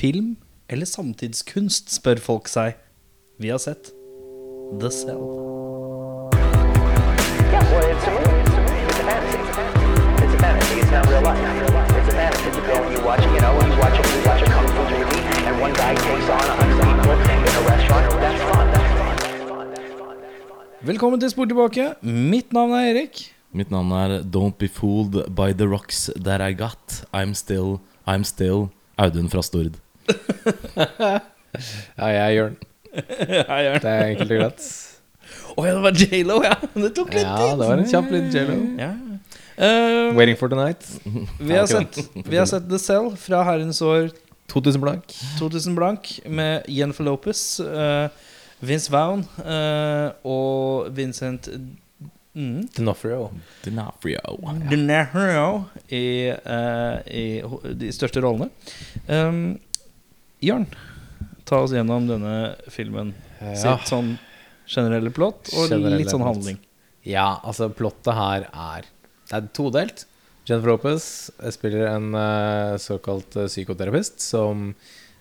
film eller samtidskunst, spør folk seg. Vi har sett The Cell. Velkommen til Spor tilbake. Mitt navn er Erik. Mitt navn er Don't Be Fooled by the Rocks That I Got. I'm still, I'm still Audun fra Stord. Ja, jeg Jørn. Hei, Jørn. Det er enkelt og greit. Å ja, det var J.Lo, ja. Det tok litt Ja, tid. det var en kjapp liten J.Lo. Ja. Uh, Waiting for tonight. vi, har sett, vi har sett The Cell fra herrens år 2000 blank. 2000 blank med Jennifer Lopez, uh, Vince Vaughn uh, og Vincent mm, D'Onofrio. D'Onofrio i, uh, i de største rollene. Um, Jørn, ta oss gjennom denne filmen. Ja. Sitt sånn generelle plott og Generelle litt sånn handling. ja, altså plottet her er Det er todelt. Jennifer Lopez spiller en uh, såkalt uh, psykoterapeut som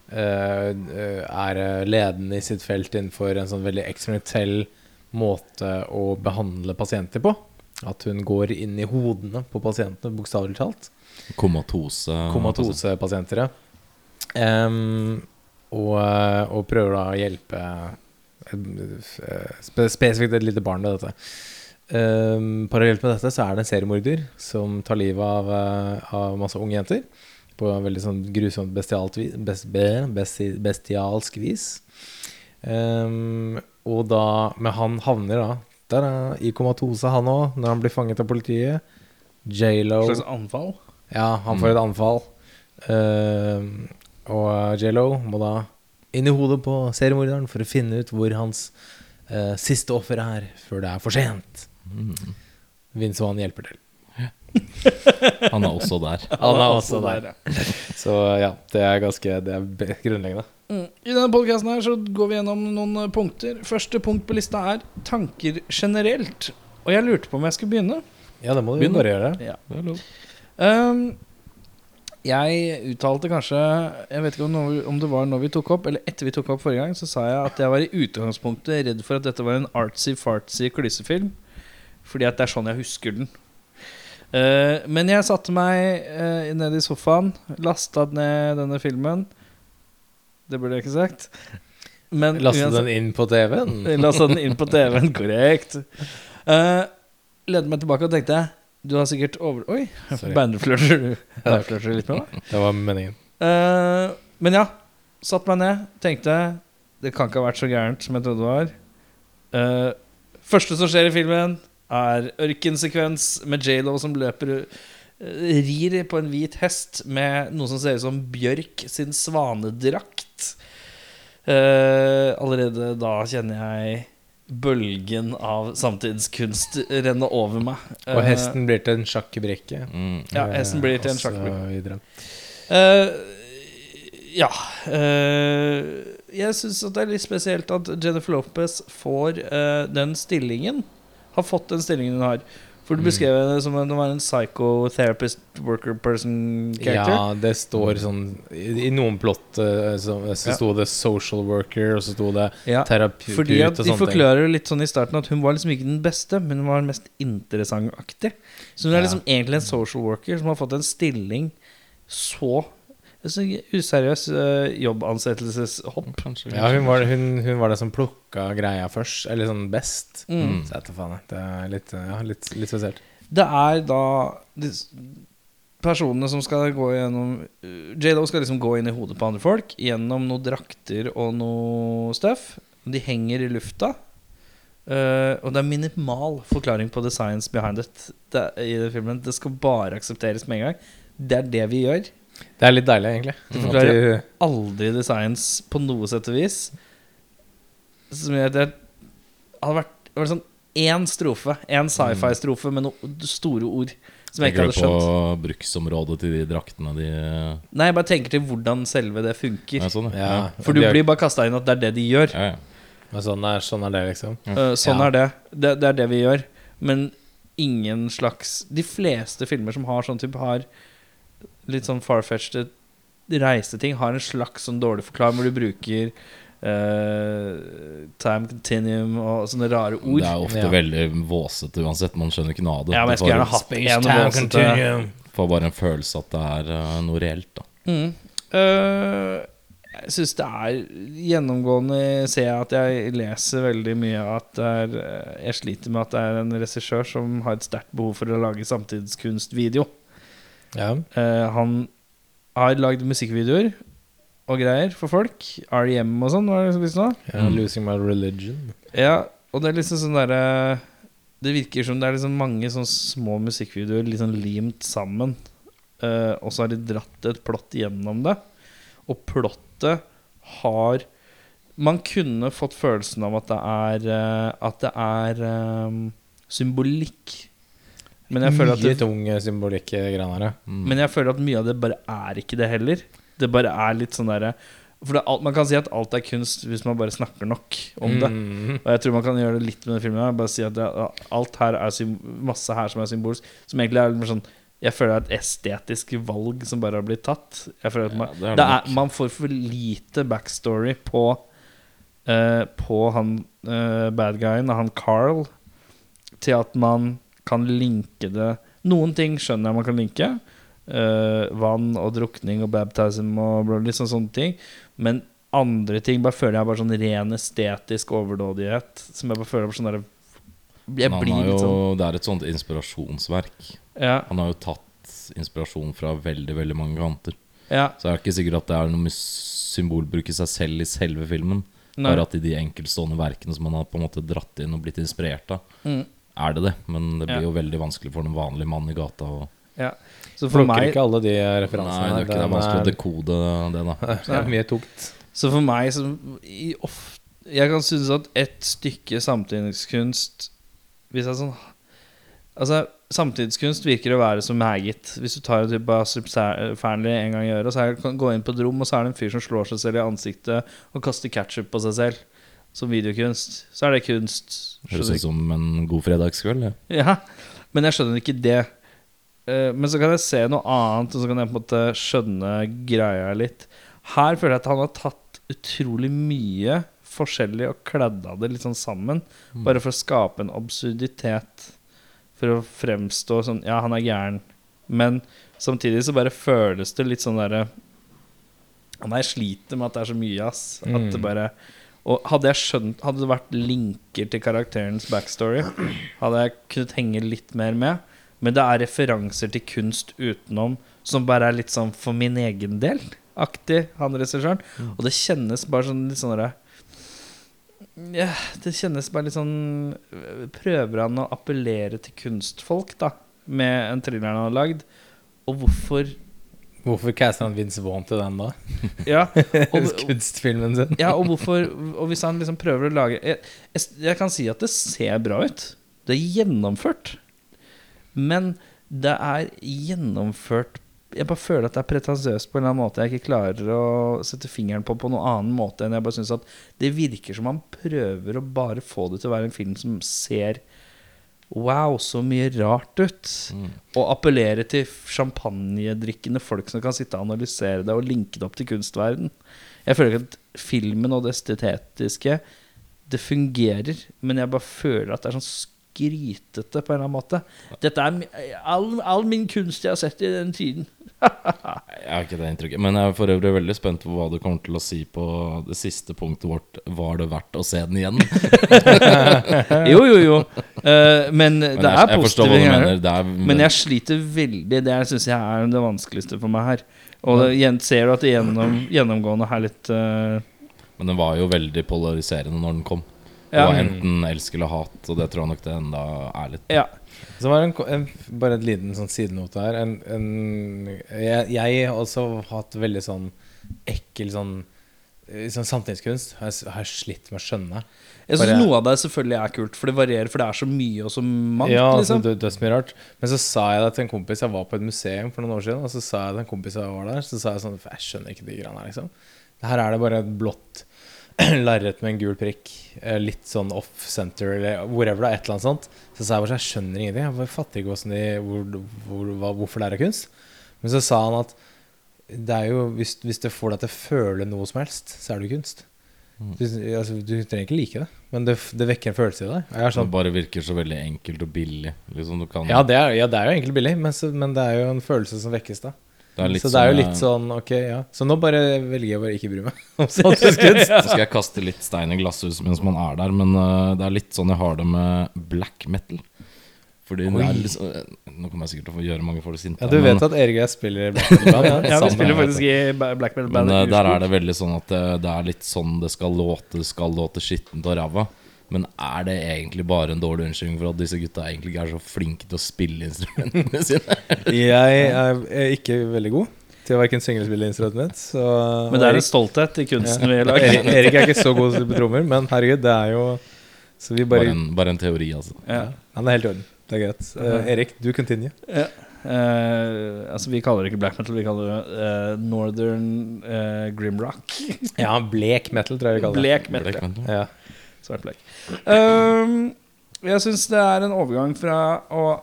eh, eh, er eh, ledende i sitt felt innenfor en sånn veldig eksperimentell måte å behandle pasienter på. At hun går inn i hodene på pasientene, bokstavelig talt. Komatose. komatosepasienter. ja. Em, og, eh, og prøver da å hjelpe eh, spesifikt et lite barn med dette. Um, parallelt med dette så er det en seriemorder som tar livet av, eh, av masse unge jenter. På veldig sånn grusomt bestialt vis, best, bestialsk vis. Um, og da Men han havner da der, er, i komatose, han òg, når han blir fanget av politiet. J.Lo Et slags anfall. ja, han får et anfall. Ehm, og Jello må da inn i hodet på seriemorderen for å finne ut hvor hans eh, siste offer er, før det er for sent. Mm. Vince Vaughn hjelper til. Han er også der. Han er også der, ja. Så ja, det er ganske Det er grunnleggende. Mm. I denne podcasten her så går vi gjennom noen eh, punkter. Første punkt på lista er tanker generelt. Og jeg lurte på om jeg skulle begynne. Ja, det må du Begynn. bare gjøre. Ja. Det er lov. Um, jeg uttalte kanskje Jeg vet ikke om, noe, om det var når vi tok opp, eller etter vi tok opp forrige gang, så sa jeg at jeg var i utgangspunktet redd for at dette var en artsy-fartsy klysefilm. Fordi at det er sånn jeg husker den. Uh, men jeg satte meg uh, ned i sofaen, lasta ned denne filmen. Det burde jeg ikke sagt. Men uansett- den inn på TV-en. Lasta den inn på TV-en, korrekt. Uh, Ledde meg tilbake og tenkte Du har sikkert over... Oi, bandflørter du litt med meg? Det var meningen. Uh, men ja, satt meg ned, tenkte Det kan ikke ha vært så gærent som jeg trodde det var. Uh, første som skjer i filmen, er ørkensekvens med J.Lo som løper uh, Rir på en hvit hest med noe som ser ut som Bjørk sin svanedrakt. Allerede da kjenner jeg bølgen av samtidskunst renne over meg. Og Eh, hesten blir til en sjakkbrikke. Mm. Ja, hesten blir til en Og sjakkbrikke. videre. Eh, ja. Uh, jeg syns det er litt spesielt at Jennifer Lopez får uh, den stillingen. Har fått den stillingen hun har. For du Mm. beskrev henne som en, en psychotherapist worker person character. Ja, det står sånn I, i noen plott så, så, sto Ja. det 'social worker', og så sto det Ja, terapeut fordi at De ting. forklarer litt sånn i starten at hun var liksom ikke den beste, men hun var den mest interessantaktig. Så hun er Ja. liksom egentlig en social worker som har fått en stilling så useriøs eh, jobbansettelseshopp. Kanskje. Ja, hun var, hun, hun var det som plukka greia først, eller sånn best. Mm. Så jeg faen, det er litt, ja, litt, litt spesielt. Det er da de personene som skal gå gjennom uh, J.Lo skal liksom gå inn i hodet på andre folk gjennom noen drakter og noe stuff. De henger i lufta. Uh, og det er minimal forklaring på the science behind it det, i den filmen. Det skal bare aksepteres med en gang. Det er det vi gjør. Det er litt deilig, egentlig. Det forklarer mm. aldri the science på noe sett og vis. Som gjør at det hadde vært, det var sånn én strofe, én sci-fi-strofe med noen store ord som jeg ikke Tenker hadde du på skjønt. bruksområdet til de draktene de Nei, jeg bare tenker til hvordan selve det funker. Nei, sånn, ja, For du blir bare kasta inn at det er det de gjør. ja, ja. Men sånn, er, sånn er det, liksom. Uh, sånn Ja. er det. det. Det er det vi gjør. Men ingen slags De fleste filmer som har sånn type, har litt sånn farfetched reiseting har en slags sånn dårlig forklaring hvor du bruker uh, time continuum og sånne rare ord. Det er ofte Ja. veldig våsete uansett. Man skjønner ikke noe av det. Ja, men jeg skulle gjerne hatt en våsete får bare en følelse at det er uh, noe reelt. da Mm. Uh, jeg syns det er Gjennomgående ser jeg at jeg leser veldig mye at det er eh, Jeg sliter med at det er en regissør som har et sterkt behov for å lage samtidskunstvideo. Ja. Eh, han har lagd musikkvideoer og greier for folk. REM og sånn, var det visst nå? Mm. 'Losing My Religion'. Ja, og det er liksom sånn derre Det virker som det er liksom mange sånne små musikkvideoer liksom limt sammen. Eh, og så har de dratt et plott gjennom det. Og plottet har Man kunne fått følelsen av at det er eh, At det er um, symbolikk. Men jeg føler at Mye det, tung symbolikk i greiene her, ja. Mm. men jeg føler at mye av det bare er ikke det heller. Det bare er litt sånn derre For det er alt, man kan si at alt er kunst hvis man bare snakker nok om det. Mm. Og jeg tror man kan gjøre det litt med den filmen. her, Bare si at det, alt her er sym masse her som er symbolsk. Som egentlig er mer sånn Jeg føler det er et estetisk valg som bare har blitt tatt. Jeg føler at man, det er det det er, nok. man får for lite backstory på eh, På han eh, bad guyen, han Carl, til at man kan linke det Noen ting skjønner jeg man kan linke. Uh, vann og drukning og baptism og bla, liksom sånne ting. Men andre ting bare føler jeg er bare sånn ren estetisk overdådighet. Som jeg bare føler er sånn der, Jeg blir litt sånn Det er et sånt inspirasjonsverk. Ja. Han har jo tatt inspirasjon fra veldig veldig mange kanter. ja Så jeg er ikke sikker at det er noe symbolbruk i seg selv i selve filmen. nei, Bare at i de enkeltstående verkene som han har på en måte dratt inn og blitt inspirert av, mm, er det det. Men det blir Ja. jo veldig vanskelig for en vanlig mann i gata å ja. Så for Plukker meg ikke alle de referansene. Nei, det er ikke det er vanskelig å er- dekode det, da. Det er mye tungt. Så for meg som i of, Jeg kan synes at et stykke samtidskunst Hvis jeg sånn Altså Samtidskunst virker å være så meget. Hvis du tar en type av Fearnley en gang i øret, så er, kan gå inn på et rom, og så er det en fyr som slår seg selv i ansiktet og kaster ketsjup på seg selv. Som videokunst. Så er det kunst. Høres ut som en god fredagskveld. Ja. Ja, men jeg skjønner ikke det. Eh, Men så kan jeg se noe annet, og så kan jeg på en måte skjønne greia litt. Her føler jeg at han har tatt utrolig mye forskjellig og kledd av det litt sånn sammen. Bare for å skape en absurditet. For å fremstå sånn Ja, han er gæren. Men samtidig så bare føles det litt sånn derre Nei, jeg sliter med at det er så mye, ass. At det Mm. bare Og hadde skjønt Hadde det vært linker til karakterens backstory, hadde jeg kunnet henge litt mer med. Men det er referanser til kunst utenom som bare er litt sånn for min egen del aktig, han regissøren. Og det kjennes bare sånn litt sånn ja, Det kjennes bare litt sånn Prøver han å appellere til kunstfolk, da, med en thriller han har lagd? Og hvorfor Hvorfor caster han Vince Vaughn til den, da? Ja, og, Kunstfilmen sin. ja, og hvorfor Og hvis han liksom prøver å lage jeg, jeg, jeg kan si at det ser bra ut. Det er gjennomført. Men det er gjennomført Jeg bare føler at det er pretensiøst på en eller annen måte jeg ikke klarer å sette fingeren på på noen annen måte enn jeg bare syns at det virker som han prøver å bare få det til å være en film som ser Wow, så mye rart ut. Mm. Og appellere til champagnedrikkende folk som kan sitte og analysere det og linke det opp til kunstverden. Jeg føler ikke at filmen og det estetiske Det fungerer, men jeg bare føler at det er sånn skrytete på en eller annen måte. Dette er all, all min kunst jeg har sett i den tiden. Jeg har ikke det inntrykket. Men jeg er for øvrig veldig spent på hva du kommer til å si på det siste punktet vårt. Var det verdt å se den igjen? Jo, jo, jo. Uh, men Men det jeg, er positive du ting her. er, Men jeg sliter veldig. Det syns jeg er det vanskeligste for meg her. Og det, ser du at det gjennom, gjennomgående er litt uh... Men den var jo veldig polariserende når den kom. Det Ja. Og enten elsk eller hat, og det tror jeg nok det enda er litt. Ja. Så var det en, en, bare en liten sånn sidenote her. En, en, jeg, jeg har også hatt veldig sånn ekkel sånn, eh, sånn samtidskunst. Har jeg, har jeg slitt med å skjønne. Jeg syns noe av det selvfølgelig er kult, for det varierer, for det er så mye og så mangt. ja, liksom. er så mye rart. Men så sa jeg det til en kompis Jeg var på et museum for noen år siden, og så sa jeg til en kompis jeg var der, så sa jeg sånn jeg skjønner ikke de greiene her, liksom. Her er det bare et blått lerret med en gul prikk. eh, Litt sånn off-center eller whatever, da, et eller annet sånt. Så sa jeg bare så jeg skjønner ingenting. Jeg bare fatter ikke de, hvor, hvor, hvorfor er kunst. Men så sa han at Det er jo hvis, hvis det får deg til å føle noe som helst, så er det kunst. Mm. Du, altså, du trenger ikke like det, men det, det vekker en følelse i deg. Er Det sånn, bare virker så veldig enkelt og billig. Liksom du kan ja, det er, ja, det er jo egentlig billig, men, så, men det er jo en følelse som vekkes da. Det er litt så det er jo sånn, litt eh, sånn, ok, ja. Så nå bare velger jeg bare ikke bry meg om. Så skal jeg kaste litt stein i glasshuset mens man er der, men uh, det er litt sånn jeg har det med black metal. Fordi det er litt sånn, Nå kommer jeg sikkert til å få gjøre mange folk sinte. Ja, du vet at Erik og jeg spiller Black Metal Band? Ja, vi spiller faktisk i Black Metal Men Band. Men der er det veldig sånn at det, det er litt sånn det skal låte. Det skal låte skittent og ræva. Men er det egentlig bare en dårlig unnskyldning for at disse gutta egentlig ikke er så flinke til å spille instrumentene sine? Jeg er ikke veldig god til å hverken synge eller spille instrument. Så Men det er en stolthet i kunsten vi ja. lager. Erik, Erik er ikke så god til å trommer, men herregud, det er jo Så vi Bare bare en, bare en teori, altså. Ja. Han er helt i orden. Det er greit. Uh, Erik, du continue. Ja. Uh, altså Vi kaller det ikke black metal, vi kaller det uh, northern uh, grimrock. Ja, blek metal, tror jeg vi kaller det. Blek metal. blek metal. Ja. Svart blek. Um, jeg syns det er en overgang fra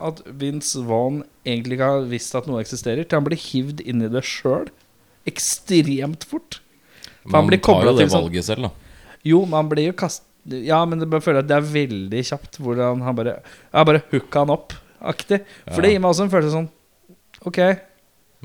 at Vince Vaughn egentlig ikke har visst at noe eksisterer, til han blir hivd inn i det sjøl. Ekstremt fort. For han Man blir tar jo det til sånn valget selv, da. Jo, man blir jo kast... Ja, men det føler at det er veldig kjapt hvordan han bare Ja, bare hooka han opp-aktig. For Ja. det gir meg også en følelse sånn Ok,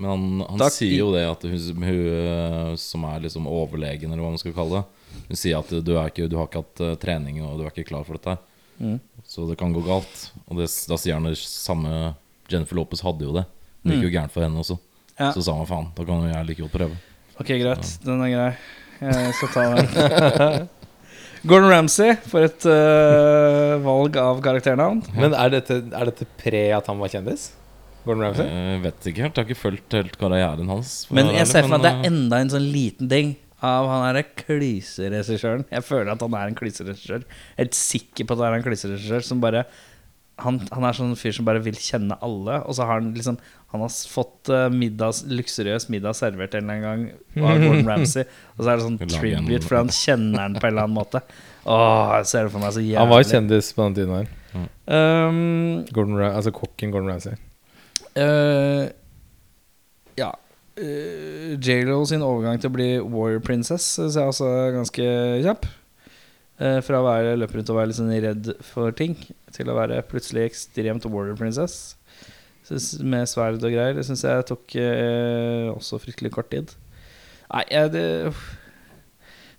Men han, han sier jo det at hun, hun øh, som er liksom overlegen, eller hva man skal kalle det Hun sier at du, er ikke, du har ikke hatt øh, trening, og du er ikke klar for dette. Mm. Så det kan gå galt. Og det, da sier han det samme Jennifer Lopez hadde jo det. Det gikk jo gærent for henne også. Mm. Ja. Så sa han faen, da kan jo jeg like godt prøve. ok, greit. Den er grei. Jeg skal ta den. Gordon Ramsay for et uh, valg av karakternavn. Men er dette, er dette pre at han var kjendis? Gordon Ramsay? Jeg vet ikke helt, jeg har ikke fulgt helt karrieren hans. Men jeg ser for meg at det er enda en sånn liten ting av han derre klyseregissøren. Jeg føler at han er en klyseregissør. Helt sikker på at han er en klyseregissør som bare han, han er sånn fyr som bare vil kjenne alle, og så har han liksom Han har fått middag, middags, luksuriøs middag servert en eller annen gang av Gordon Ramsay, og så er det sånn tribute, for han kjenner han på en eller annen måte. Åh, jeg ser det for meg så jævlig. Han var kjendis på den tiden her. Um, Gordon altså kokken Gordon Ramsay. Uh, ja. Uh, J.Lo sin overgang til å bli Warrior Princess syns jeg også er ganske kjapp. Eh, fra å være løpe rundt og være litt sånn redd for ting, til å være plutselig ekstremt Warrior Princess. Synes, med sverd og greier. Det syns jeg tok eh, også fryktelig kort tid. Nei, jeg det.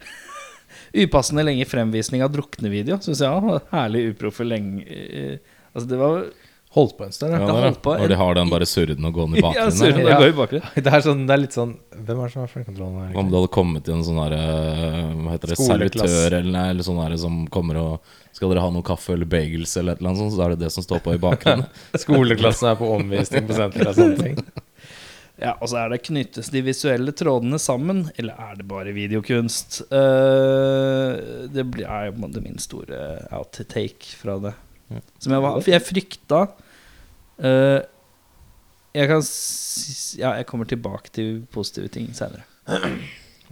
Upassende lenge fremvisning av druknevideo syns jeg. Herlig uproffe lenge eh, Altså, det var Holdt på en stund, ja, ja. det der, på Når de har den bare surrende og gående i Ja, bakgrunnen. surrende. der. Det går i bakgrunnen. Det er, sånn, det er litt sånn Hvem er det som har fjernkontrollen her? Om det hadde kommet til en sånn der, eh, Hva heter det, servitør eller, nei, eller sånn der, som kommer og Skal dere ha noe kaffe eller bagels eller et eller annet sånt, så er det det som står på i bakgrunnen. Skoleklassen er på omvisning på senteret og sånne ting. Ja, og så er det knyttes de visuelle trådene sammen, eller er det bare videokunst? Uh, det er jo måte min store outtake fra det. Som jeg, var, for jeg frykta uh, Jeg kan s- Ja, jeg kommer tilbake til positive ting senere.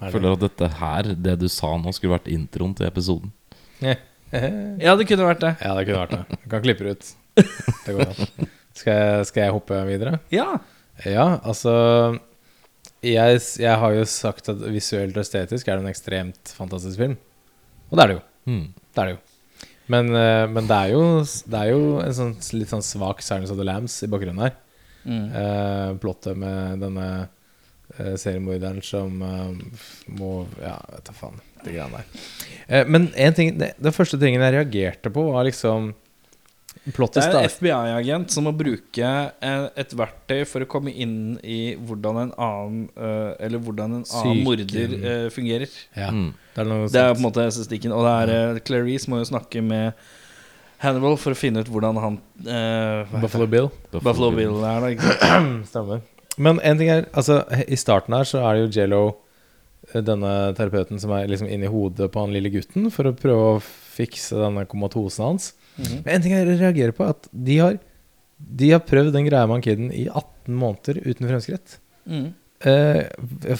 Jeg føler at dette her, det du sa nå, skulle vært introen til episoden. Ja, det kunne vært det. Ja, det kunne vært det. Du kan klippe det ut. Det går an. Skal jeg, skal jeg hoppe videre? Ja. Ja, altså jeg, jeg har jo sagt at visuelt og estetisk er det en ekstremt fantastisk film. Og det er det jo. Mm. Det er det jo. Men, eh, men det, er jo, det er jo en sånn, litt sånn svak Silence of the Lambs i bakgrunnen her. Mm. Eh, plottet med denne eh, seriemorderen som eh, må Ja, vet da faen. Det greiene der. Eh, men en ting det, det, første tingen jeg reagerte på, var liksom Det er en. FBI-agent som må bruke et verktøy for å komme inn i hvordan en annen eh, Eller hvordan en annen morder eh, fungerer. Ja, Mm. det er noe Det er på en måte estetikken. Og det er uh, Clarice må jo snakke med Hannibal for å finne ut hvordan han eh, Buffalo Bill. Buffalo Buffalo Bill. Bill er da, ikke? Stemmer. Men en ting er Altså, i starten her så er det jo Jello, denne terapeuten, som er liksom inni hodet på han lille gutten for å prøve å fikse denne komatosen hans. Mhm. Men en ting jeg reagerer på, er at de har De har prøvd den greia med han kiden i 18 måneder uten fremskritt. Mm. Uh,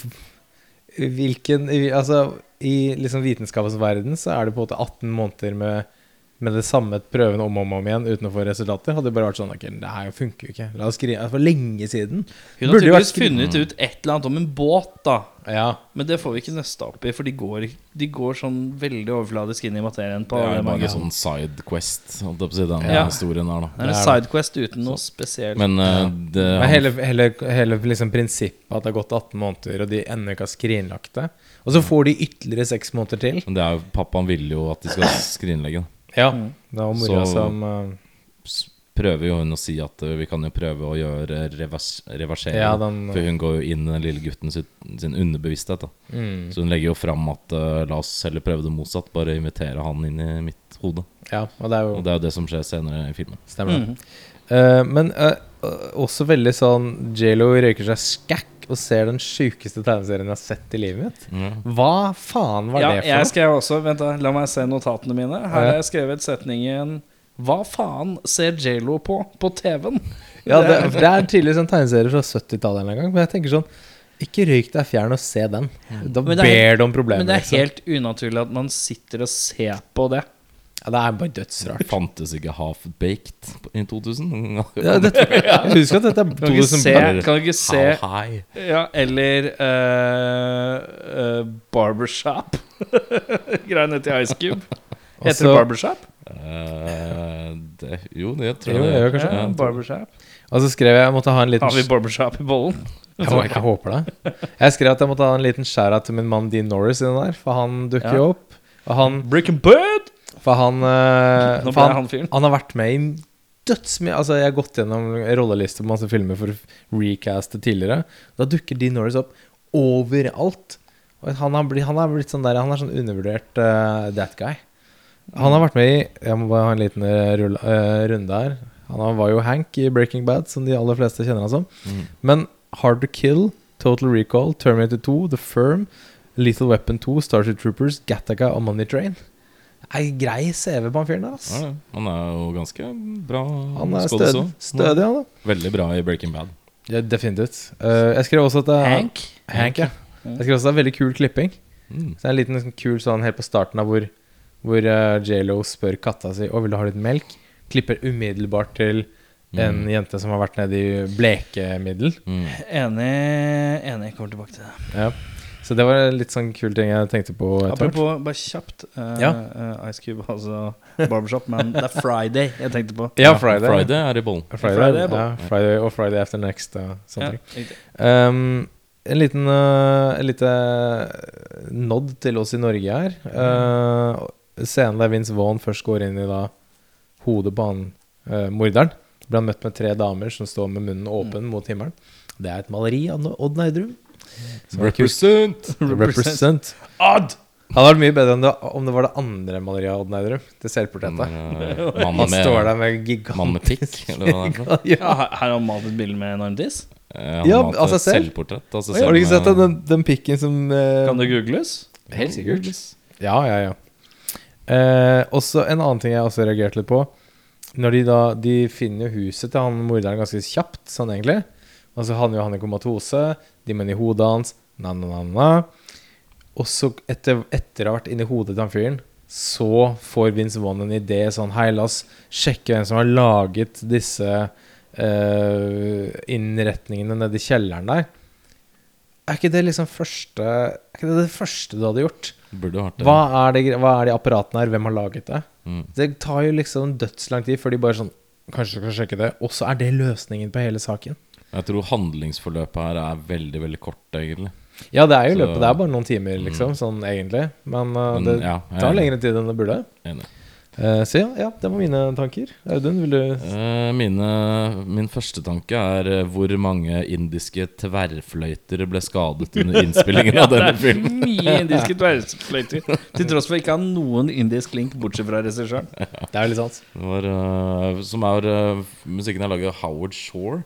hvilken Altså, i liksom vitenskapens verden så er det på en måte 18 måneder med med det samme prøven om og om, om igjen uten å få resultater, hadde det bare vært sånn okay, det her funker jo ikke. La oss skrive For lenge siden. Hun har tydeligvis funnet ut et eller annet om en båt, da. Ja. Men det får vi ikke nøsta opp i, for de går, de går sånn veldig overfladisk inn i materien. på Det det er mange bare sånn sidequest, holdt jeg på å si, den Ja. historien her, da. Det er en sidequest uten noe spesielt. Men uh, det Men hele, hele, hele liksom prinsippet at det har gått 18 måneder, og de ennå ikke har skrinlagt det Og så får de ytterligere seks måneder til. Men det er jo, pappaen ville jo at de skal skrinlegge. Ja, Mm. det var mora Så- som uh, Prøver jo hun å si at eh, vi kan jo prøve å gjøre revers, reversering. Ja, den- For hun går jo inn i den lille gutten sitt, sin underbevissthet. Da. mm, Så hun legger jo fram at eh, la oss heller prøve det motsatt. Bare invitere han inn i mitt hode. Ja, og det er jo Og det er jo det som skjer senere i filmen. Stemmer det. Mhm. Eh, men eh, også veldig sånn J.Lo røyker seg skækk og ser den sjukeste tegneserien jeg har sett i livet mitt. Hva faen var Ja, det for jeg skrev også Vent, da, la meg se notatene mine. Her har jeg skrevet setningen Hva faen ser J.Lo på på TV-en? Ja, det, det er tydeligvis en tegneserie fra 70-tallet en gang, men jeg tenker sånn Ikke røyk deg fjern og se den. Da det er- ber du om problemer. Men det er liksom. helt unaturlig at man sitter og ser på det. Ja, det er bare dødsrart. Fantes ikke half-baked i 2000? Ja, dette, husker at dette er Kan du ikke se, 2000 kan du ikke se How high? Ja, eller uh, uh, Barbershop. Greiene til Ice Cube. Heter det Barbershop? Uh, det, jo, det tror Jo, jeg. det gjør kanskje. Ja, Ja, barbershop. Og så skrev jeg jeg måtte ha en liten Har vi barbershop i bollen? jeg, må, jeg håper det. Jeg skrev at jeg måtte ha en liten skjæra til min mann Dean Norris i den der, for han dukker Ja. jo opp. Og han Breaking Bad! For han, uh, for han, han han har vært med i dødsmye Altså, jeg har gått gjennom rollelister på masse filmer for å recaste tidligere. Da dukker Dean Norris opp overalt. Og han har blitt, han har blitt sånn der Han er sånn undervurdert uh, that guy. Han har vært med i Jeg må bare ha en liten eh, rull, uh, runde her. Han var jo Hank i Breaking Bad, som de aller fleste kjenner han som. Mm. Men Hard to Kill, Total Recall, Terminator 2, The Firm, Lethal Weapon 2, Starship Troopers, Gattaca og Money Train. Ei grei CV på han fyren der, Altså. Ja. Han er jo ganske bra Han er stød, stødig, han da. Veldig bra i Breaking Bad. Ja, definitivt. Uh, jeg skrev også at det er Hank. Hank, ja. Jeg skrev også at det er veldig kul klipping. Mm. Så det er en liten sånn kul sånn helt på starten av hvor, hvor uh, J.Lo spør katta si Å, vil du ha litt melk. Klipper umiddelbart til en jente som har vært nede i blekemiddel. Mm. Enig. Enig. Kommer tilbake til det. Ja. Så det var en litt sånn kul ting jeg tenkte på. Apropos, bare kjapt. Uh, Ja. uh, Ice Cube, altså Barbershop, men det er Friday jeg tenkte på. Ja, Friday. Friday er i bollen. Friday, Friday er ja, Friday og Friday After Next. Og sånne ting. Um, en liten uh, En lite nod til oss i Norge her. Uh, scenen der Vince Vaughn først går inn i da hodet på han uh, morderen. Blir han møtt med tre damer som står med munnen åpen mot himmelen. Det er et maleri av Odd Nerdrum. Represent! Represent. Odd! Det hadde vært mye bedre enn det, om det var det andre maleriet av Odd Nerdrum. Det selvportrettet. eh, Han står der med, gigantisk mann med pikk. Ja, ja. her har han malt et bilde med enorm tiss. Eh, Han Ja, av seg selv. Selvportrett. Altså Har du ikke sett den, den, den pikken som eh, Kan det googles? Helt sikkert. Ja, ja, ja. Eh, også en annen ting jeg også reagerte litt på. Når de da De finner jo huset til han morderen ganske kjapt, sånn egentlig. Og så havner jo han i komatose. De mener i hodet hans. Na, na, na, na. Og så, etter, etter å ha vært inni hodet til han fyren, så får Vince Vaughn en idé sånn Hei, la oss sjekke hvem som har laget disse uh, innretningene nede i kjelleren der. Er ikke det liksom første Er ikke det det første du hadde gjort? Burde vært det. Hva er, det, hva er de apparatene her? Hvem har laget det? Mm. Det tar jo liksom dødslang tid før de bare sånn Kanskje du skal sjekke det. Og så er det løsningen på hele saken. Jeg tror handlingsforløpet her er veldig, veldig kort, egentlig. Ja, det er jo Så- løpet. Det er bare noen timer, liksom, sånn egentlig. Men, uh, Men, det ja, jeg er tar enig. lengre tid enn det burde. Enig. Uh, så ja, ja, det var mine tanker. Audun, vil du uh, mine, min første tanke er hvor mange indiske tverrfløyter ble skadet under innspillingen av denne filmen. mye indiske tverrfløyter. Til tross for ikke å ha noen indisk link, bortsett fra regissøren. Det er litt sant. Det var, som er musikken er laget av Howard Shore.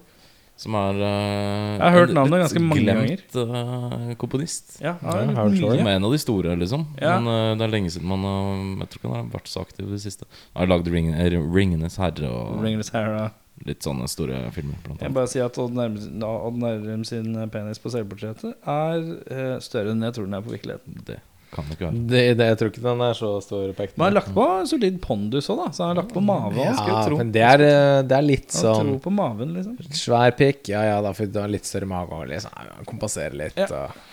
Som er uh, Jeg har hørt navnet ganske mange glemt, eh, komponist. Ja, Ja, har hørt. Som er en av de store, liksom. Ja. Men uh, det er lenge siden man har Jeg tror ikke han har vært så aktiv i det siste. Han har lagd Ring, 'Ringenes herre' og Ringenes Herre. litt sånne store filmer. Blant Jeg bare sier at Odd Nærm, sin penis på selvportrettet er større enn jeg tror den er på virkeligheten. Det. Kan det ikke være. Det, det, jeg tror ikke den er så stor pekt. Men han har lagt på solid pondus òg, da. Så han har lagt på mave. Han skulle Ja, tro. men det er, eh, det er litt sånn tror på maven, liksom. Svær pikk, ja ja, da får du ha litt større mage og liksom kompensere litt. Ja. Og.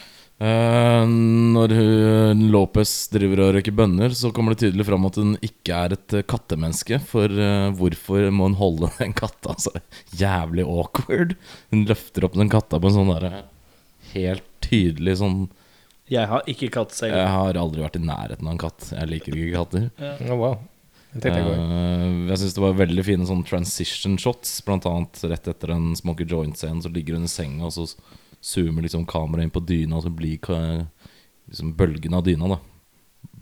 Eh, når hun, Lopez driver og røyker bønner, så kommer det tydelig fram at hun ikke er et eh, kattemenneske. For uh, hvorfor må hun holde den katta så jævlig awkward? Hun løfter opp den katta på en sånn derre helt tydelig sånn Jeg har ikke katt selv. Jeg har aldri vært i nærheten av en katt. Jeg liker ikke katter. Oh, wow. Jeg tenkte jeg går. Eh, syns det var veldig fine sånn transition shots. Blant annet rett etter en Smoky Joint-scene, så ligger hun i senga, og så zoomer liksom kameraet inn på dyna, og så blir liksom bølgen av dyna da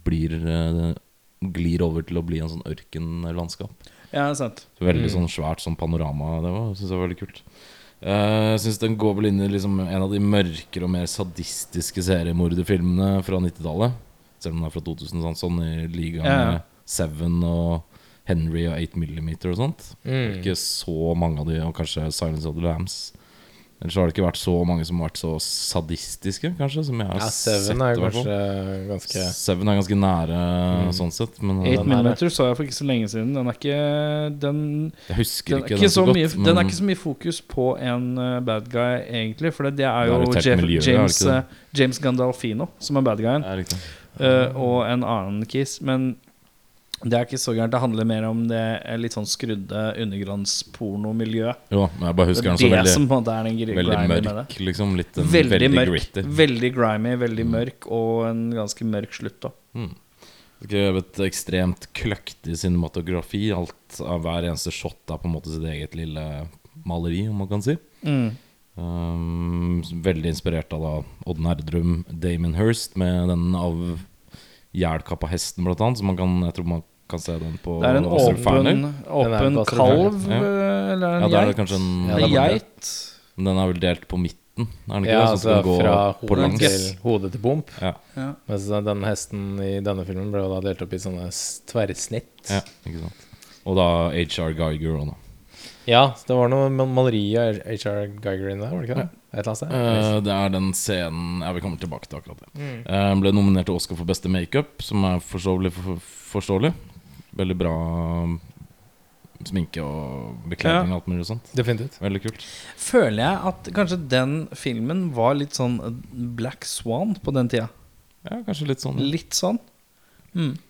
blir uh, glir over til å bli en sånn ørkenlandskap. Ja, sant. Så Veldig sånn svært sånn panorama. Det var, synes jeg var veldig kult. Eh, Jeg syns den går vel inn i liksom en av de mørkere og mer sadistiske seriemorderfilmene fra 90-tallet. Selv om den er fra 2000, sånn, sånn i liga Ja, ja. Seven og Henry og 8 mm og sånt. Mm. Ikke så mange av de, og kanskje Silence of the Lambs. Ellers har det ikke vært så mange som har vært så sadistiske, kanskje. Som jeg har Ja, sett. Seven er hvert fall. kanskje ganske Seven er ganske nære sånn sett. Men Eight eh, er Millimeter så jeg for ikke så lenge siden. Den er ikke Den, jeg husker den, er ikke den så så godt. mye, men den er ikke så mye fokus på en uh, bad guy, egentlig. For det, det er Det er jo Jeff, miljø, er James, uh, James Gandalfino som er bad guyen. Er uh, og en annen kiss. Men det er ikke så gærent. Det handler mer om det litt sånn skrudde undergrannspornomiljøet. Jo, men jeg bare husker er den så veldig som på en er Veldig grimy med det. mørk, liksom. Litt en, Veldig, veldig, mørk. gritty. Veldig grimy, veldig Mm. mørk, og en ganske mørk slutt, da. Mm. Skrevet ekstremt kløktig cinematografi. Alt av hver eneste shot er på en måte sitt eget lille maleri, om man kan si. Mm. Um, veldig inspirert av da Odd Nerdrum, Damon Hirst, med den av jælkappa hesten, blant annet. Så man kan, jeg tror man kan se den på Det er en åpen, åpen kalv, ja. eh, eller en Ja, det er geit. kanskje en Ja, En geit. Men. Den er vel delt på midten, er den ikke Ja, det? Så altså den fra på hodet til, hodet til bump. Ja, Ja. Mens den hesten i denne filmen ble da delt opp i sånne tverrsnitt. ja, ikke sant. Og da HR Geiger òg, da. Ja, det var noe maleri av HR Geiger inne der, var det ikke det? Et eller annet sted? Eh, det er den scenen Ja, vi kommer tilbake til akkurat det. Mm. Eh, ble nominert til Oscar for beste makeup, som er forståelig. For, forståelig. Veldig bra um, sminke og bekledning og alt mulig sånt. Definitivt. Veldig kult. Føler jeg at kanskje den filmen var litt sånn eh, Black Swan på den tida. Ja, kanskje litt sånn. Litt sånn. Mm. Eh,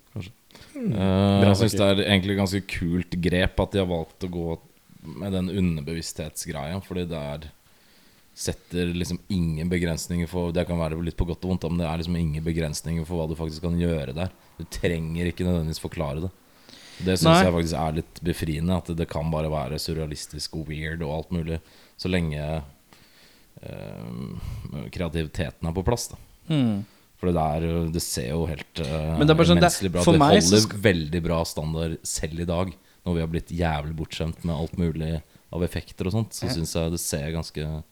Uh, jeg syns det er egentlig ganske kult grep at de har valgt å gå med den underbevissthetsgreia, fordi det er Setter liksom ingen begrensninger for Det kan være litt på godt og vondt, men det er liksom ingen begrensninger for hva du faktisk kan gjøre der. Du trenger ikke nødvendigvis forklare det. Det syns jeg faktisk er litt befriende. At det kan bare være surrealistisk og weird og alt mulig, så lenge eh, kreativiteten er på plass. da Mm. for det, der, det ser jo helt uh, Men det er bare sånn, det- bra ut. Det holder sk- veldig bra standard selv i dag. Når vi har blitt jævlig bortskjemt med alt mulig av effekter og sånt, så syns jeg det ser ganske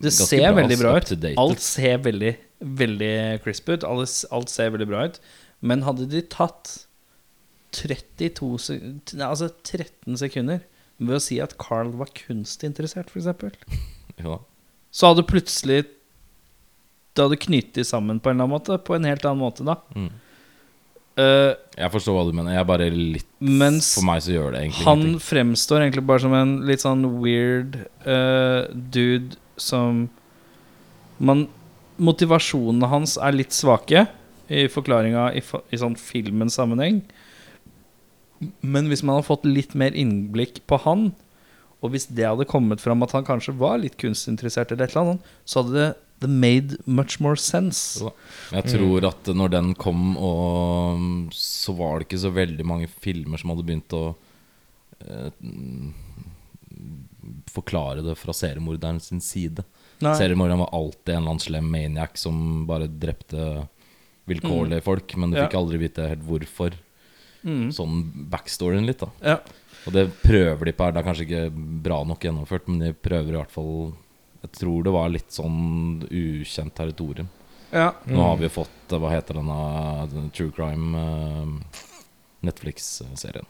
Det ser veldig bra ut. Alt ser veldig, veldig crisp ut. Alt, alt ser veldig bra ut. Men hadde de tatt 32 sekunder, Altså 13 sekunder ved å si at Carl var kunstinteressert, f.eks., Ja. så hadde plutselig Det hadde knyttet sammen på en eller annen måte. På en helt annen måte, da. Mm. Uh, Jeg forstår hva du mener. Jeg er bare litt For meg så gjør det egentlig han ingenting. fremstår egentlig bare som en litt sånn weird uh, dude som man, Motivasjonene hans er litt svake i forklaringa i, i sånn filmens sammenheng. Men hvis man hadde fått litt mer innblikk på han, og hvis det hadde kommet fram at han kanskje var litt kunstinteressert, eller et eller annet, så hadde det the made much more sense. Jeg tror at når den kom, og så var det ikke så veldig mange filmer som hadde begynt å eh, forklare det fra seriemorderen sin side. Nei. Seriemorderen var alltid en eller annen slem maniac som bare drepte vilkårlige folk, men du Ja. fikk aldri vite helt hvorfor. Mm. Sånn backstoryen litt, da. Ja. Og det prøver de på her. Det er kanskje ikke bra nok gjennomført, men de prøver i hvert fall Jeg tror det var litt sånn ukjent territorium. ja. Nå har vi jo fått eh, Hva heter denne denne True Crime eh, Netflix-serien?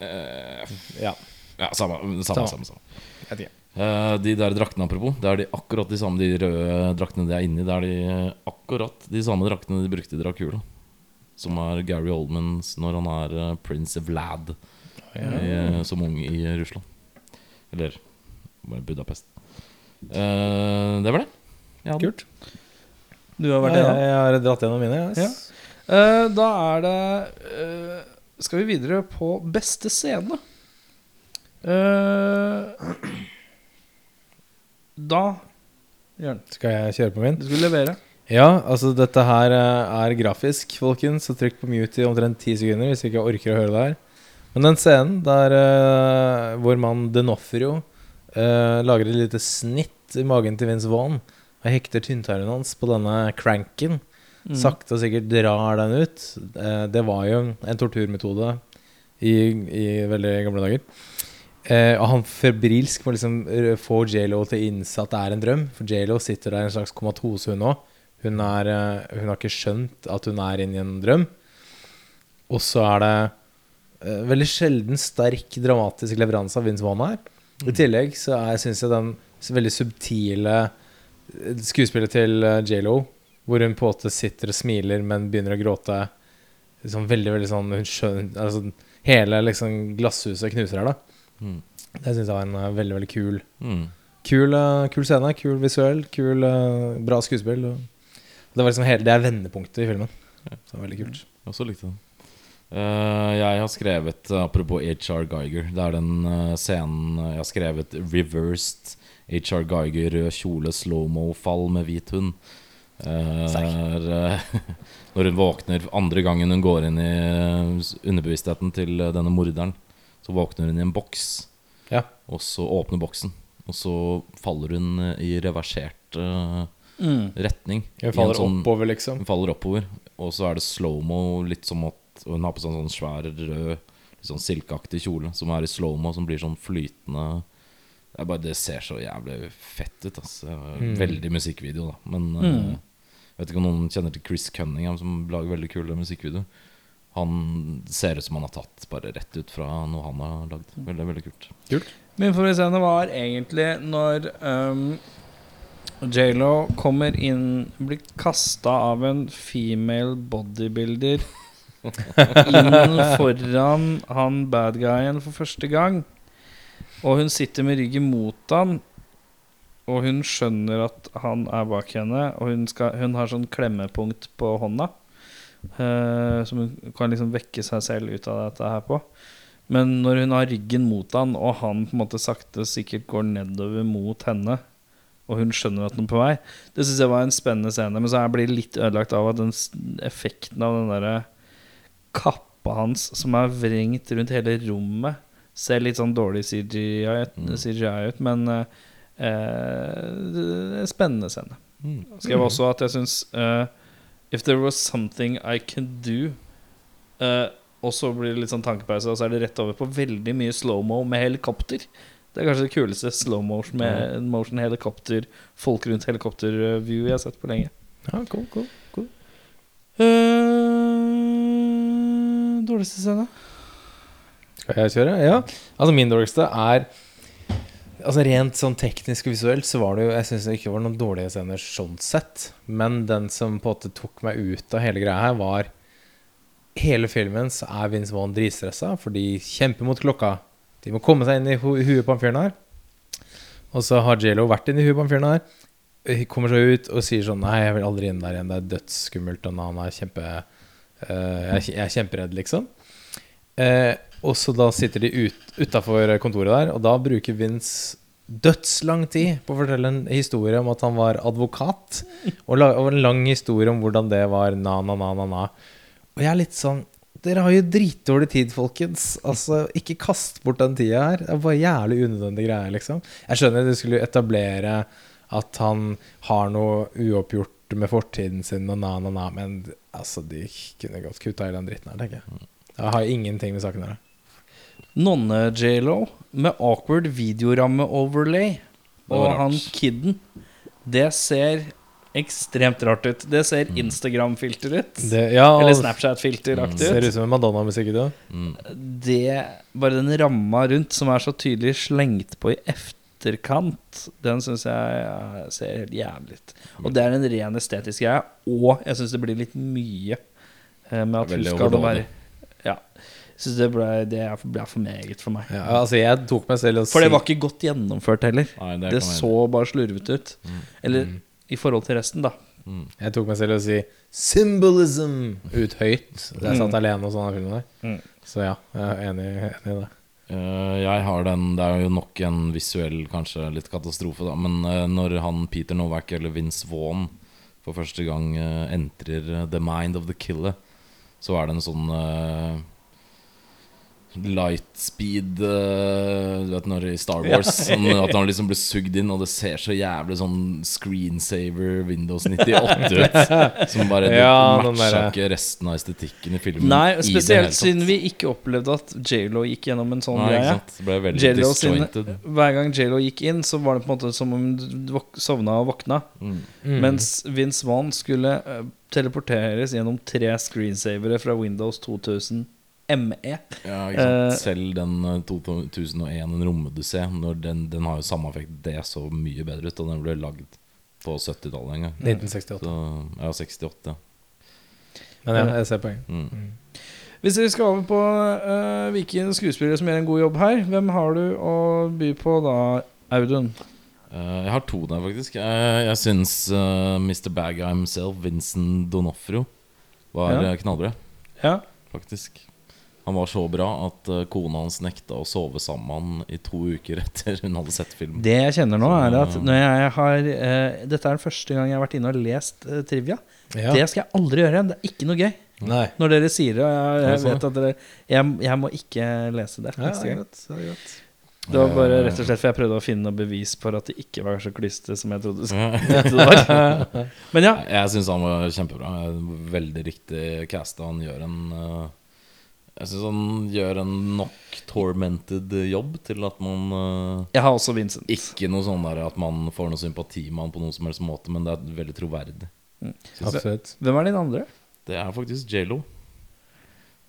Eh, Ja. ja, samme. samme, Samme. samme. Eh, de der draktene, apropos, det er de akkurat de samme De røde draktene de er inni. Det er de eh, akkurat de samme draktene de brukte i Dracula. Som er Gary Oldmans når han er Prince of Vlad i, eh, som ung i Russland. Eller bare Budapest. Uh, det var det. Ja. Kult. Du har vært Ja, ja. jeg, har dratt gjennom mine. Yes. Ja. Eh, da er det eh, Skal vi videre på beste scene. Uh, da Jørn, Skal jeg kjøre på min? du skulle levere. Ja, altså dette her eh, er grafisk, folkens. Så trykk på mute i omtrent ti sekunder hvis ikke jeg orker å høre det her. Men den scenen der uh, vår mann Denofrio uh, lager et lite snitt i magen til Vince Vaughn og hekter tynntarmen hans på denne cranken, Mm. sakte og sikkert drar den ut. Eh, det var jo en torturmetode i, i veldig gamle dager. Eh, og han febrilsk må liksom eh, få J.Lo til å innse at det er en drøm. For J.Lo sitter der i en slags komatose, hun òg. Hun, er, eh, hun har ikke skjønt at hun er inne i en drøm. Og så er det eh, veldig sjelden sterk, dramatisk leveranse av Vince Vaughn her. I tillegg så syns jeg den veldig subtile eh, skuespillet til J.Lo, hvor hun på en måte sitter og smiler, men begynner å gråte Liksom veldig, veldig sånn Hun skjønner altså, Hele liksom glasshuset knuser her, da. Mm. Det syns jeg var en eh, veldig, veldig kul Mm. Kul, uh, kul scene, kul visuell, kul, uh, bra skuespill. Det, var liksom hele, det er vendepunktet i filmen. Så det var veldig kult. Jeg også likte den. Uh, jeg har skrevet, apropos HR Geiger Det er den uh, scenen jeg har skrevet 'Reversed HR Geiger rød kjole slow-mo-fall med hvit hund'. Er, eh, når hun våkner andre gangen hun går inn i eh, underbevisstheten til eh, denne morderen, så våkner hun i en boks, Ja. og så åpner boksen. Og så faller hun i reversert Mm. retning. Hun faller sånn- oppover, liksom. hun faller oppover, og så er det slow-mo, litt som at Hun har på seg en sånn svær, rød, litt sånn silkeaktig kjole som er i slow-mo, som blir sånn flytende det, er bare, det ser så jævlig fett ut. Altså. Mm. Veldig musikkvideo, da. Men Mm. uh, vet ikke om noen kjenner til Chris Cunningham, som lager veldig kule musikkvideoer. Han ser ut som han har tatt bare rett ut fra noe han har lagd. Veldig, veldig kult. Min favorittscene var egentlig når um, J.Lo kommer inn Blir kasta av en female bodybuilder inn foran han bad guyen for første gang. Og hun sitter med ryggen mot han, og hun skjønner at han er bak henne. Og hun, skal, hun har sånn klemmepunkt på hånda, uh, som hun kan liksom vekke seg selv ut av dette her på. Men når hun har ryggen mot han, og han på en måte sakte sikkert går nedover mot henne, og hun skjønner at han er på vei Det syns jeg var en spennende scene. Men så blir det litt ødelagt av at den effekten av den derre kappa hans som er vrengt rundt hele rommet, ser litt sånn dårlig CGI, ut- Mm. CGI ut. Men eh, eh, spennende scene. Mm. Skrev også at jeg syns uh, If there was something I can do uh, Og så blir det litt sånn tankepause, og så er det rett over på veldig mye slow-mo med helikopter. Det er kanskje det kuleste slow motion med motion helikopter, folk rundt helikopter-view jeg har sett på lenge. Ja, cool, cool, cool. Uh, dårligste scene? Skal jeg kjøre? Ja. Altså, min dårligste er Altså Rent sånn teknisk og visuelt så var det jo Jeg syns det ikke var noen dårlige scener sånn sett. Men den som på en måte tok meg ut av hele greia her, var Hele filmen så er Vince Vaughn dritstressa, for de kjemper mot klokka. De må komme seg inn i hu huet på han fyren her. Og så har J.Lo vært inn i huet på han fyren her. Kommer seg ut og sier sånn Nei, jeg vil aldri inn der igjen. Det er dødsskummelt. Og han er kjempe uh, jeg, jeg er kjemperedd, liksom. Eh, og så da sitter de ut, utafor kontoret der, og da bruker Vince dødslang tid på å fortelle en historie om at han var advokat. Og, la, og en lang historie om hvordan det var na, na, na, na, na. Og jeg er litt sånn Dere har jo dritdårlig tid, folkens. Altså, Ikke kast bort den tida her. Det er bare jævlig unødvendig greie, liksom. Jeg skjønner du skulle etablere at han har noe uoppgjort med fortiden sin og na, na, na, men altså, de kunne godt kutta i den dritten her, tenker jeg. Jeg har ingenting med saken å gjøre. Nonne-J.Lo med awkward videoramme-overlay. Og han kidden. Det ser ekstremt rart ut. Det ser Instagram-filter ut. Det, ja, Eller Snapchat-filteraktig ser ut. ut som en Madonna-musikk. Mm. Det Bare den ramma rundt som er så tydelig slengt på i efterkant, den syns jeg ser helt jævlig ut. Og det er en ren estetisk greie. Og jeg syns det blir litt mye eh, med at hun skal være Ja. Jeg det ble, det ble for meget for meg. Ja, altså, jeg tok meg selv og For det var ikke godt gjennomført heller. Nei, det Det så bare slurvete ut. Eller i forhold til resten, da. Jeg tok meg selv i å si 'symbolism' ut høyt. Da jeg satt Mm. alene og sånn den filmen der. Mm. Så ja, jeg er enig, enig i det. Uh, jeg har den Det er jo nok en visuell, kanskje litt katastrofe, da. Men uh, når han Peter Novak eller Vince Vaughn for første gang uh, entrer The Mind of the Killer, så er det en sånn eh, Lightspeed uh, Du vet når i Star Wars sånn, At han liksom blir sugd inn, og det ser så jævlig sånn screensaver Windows 98 ut. Som bare Ja, den matcha ikke resten av estetikken i filmen. Nei, spesielt siden vi ikke opplevde at J.Lo gikk gjennom en sånn greie. hver gang J.Lo gikk inn, så var det på en måte som om du sovna og våkna. Mm. Mens Vince Vaughn skulle eh, teleporteres gjennom tre screensavere fra Windows 2000 ME. Ja, ikke sant? Eh, Selv den eh, 2001, en rommedussé, når den, den har jo samme effekt. Det så mye bedre ut, og den ble lagd på 70-tallet en gang. 1968. Så, ja, 68. ja. Men ja, jeg ser poenget. Mm. Hvis vi skal over på uh, hvilke skuespillere som gjør en god jobb her, hvem har du å by på da, Audun? Eh, jeg har to der, faktisk. Eh, jeg syns eh, Mr. Bagguy himself, Vincent Donofrio, var Ja. knallbra, Ja. faktisk. Han var så bra at kona hans nekta å sove sammen i to uker etter hun hadde sett filmen. Det jeg kjenner nå, er at når jeg har uh, Dette er den første gang jeg har vært inne og lest uh, trivia. Ja. Det skal jeg aldri gjøre igjen. Det er ikke noe gøy. Nei. Når dere sier det, jeg, jeg sånn. vet at dere jeg, jeg må ikke lese det Ja, neste det er greit. Det er greit. Det var bare Eh. rett og slett for jeg prøvde å finne noe bevis for at det ikke var så klyste som jeg trodde det var. Men ja. Jeg syns han var kjempebra. Veldig riktig casta. Han gjør en eh, Jeg syns han gjør en nok tormented jobb til at man eh, Jeg har også Vincent. Ikke noe sånn der at man får noe sympati med han på noen som helst måte, men det er veldig troverdig. Absolutt. Hvem er din andre? Det er faktisk J.Lo.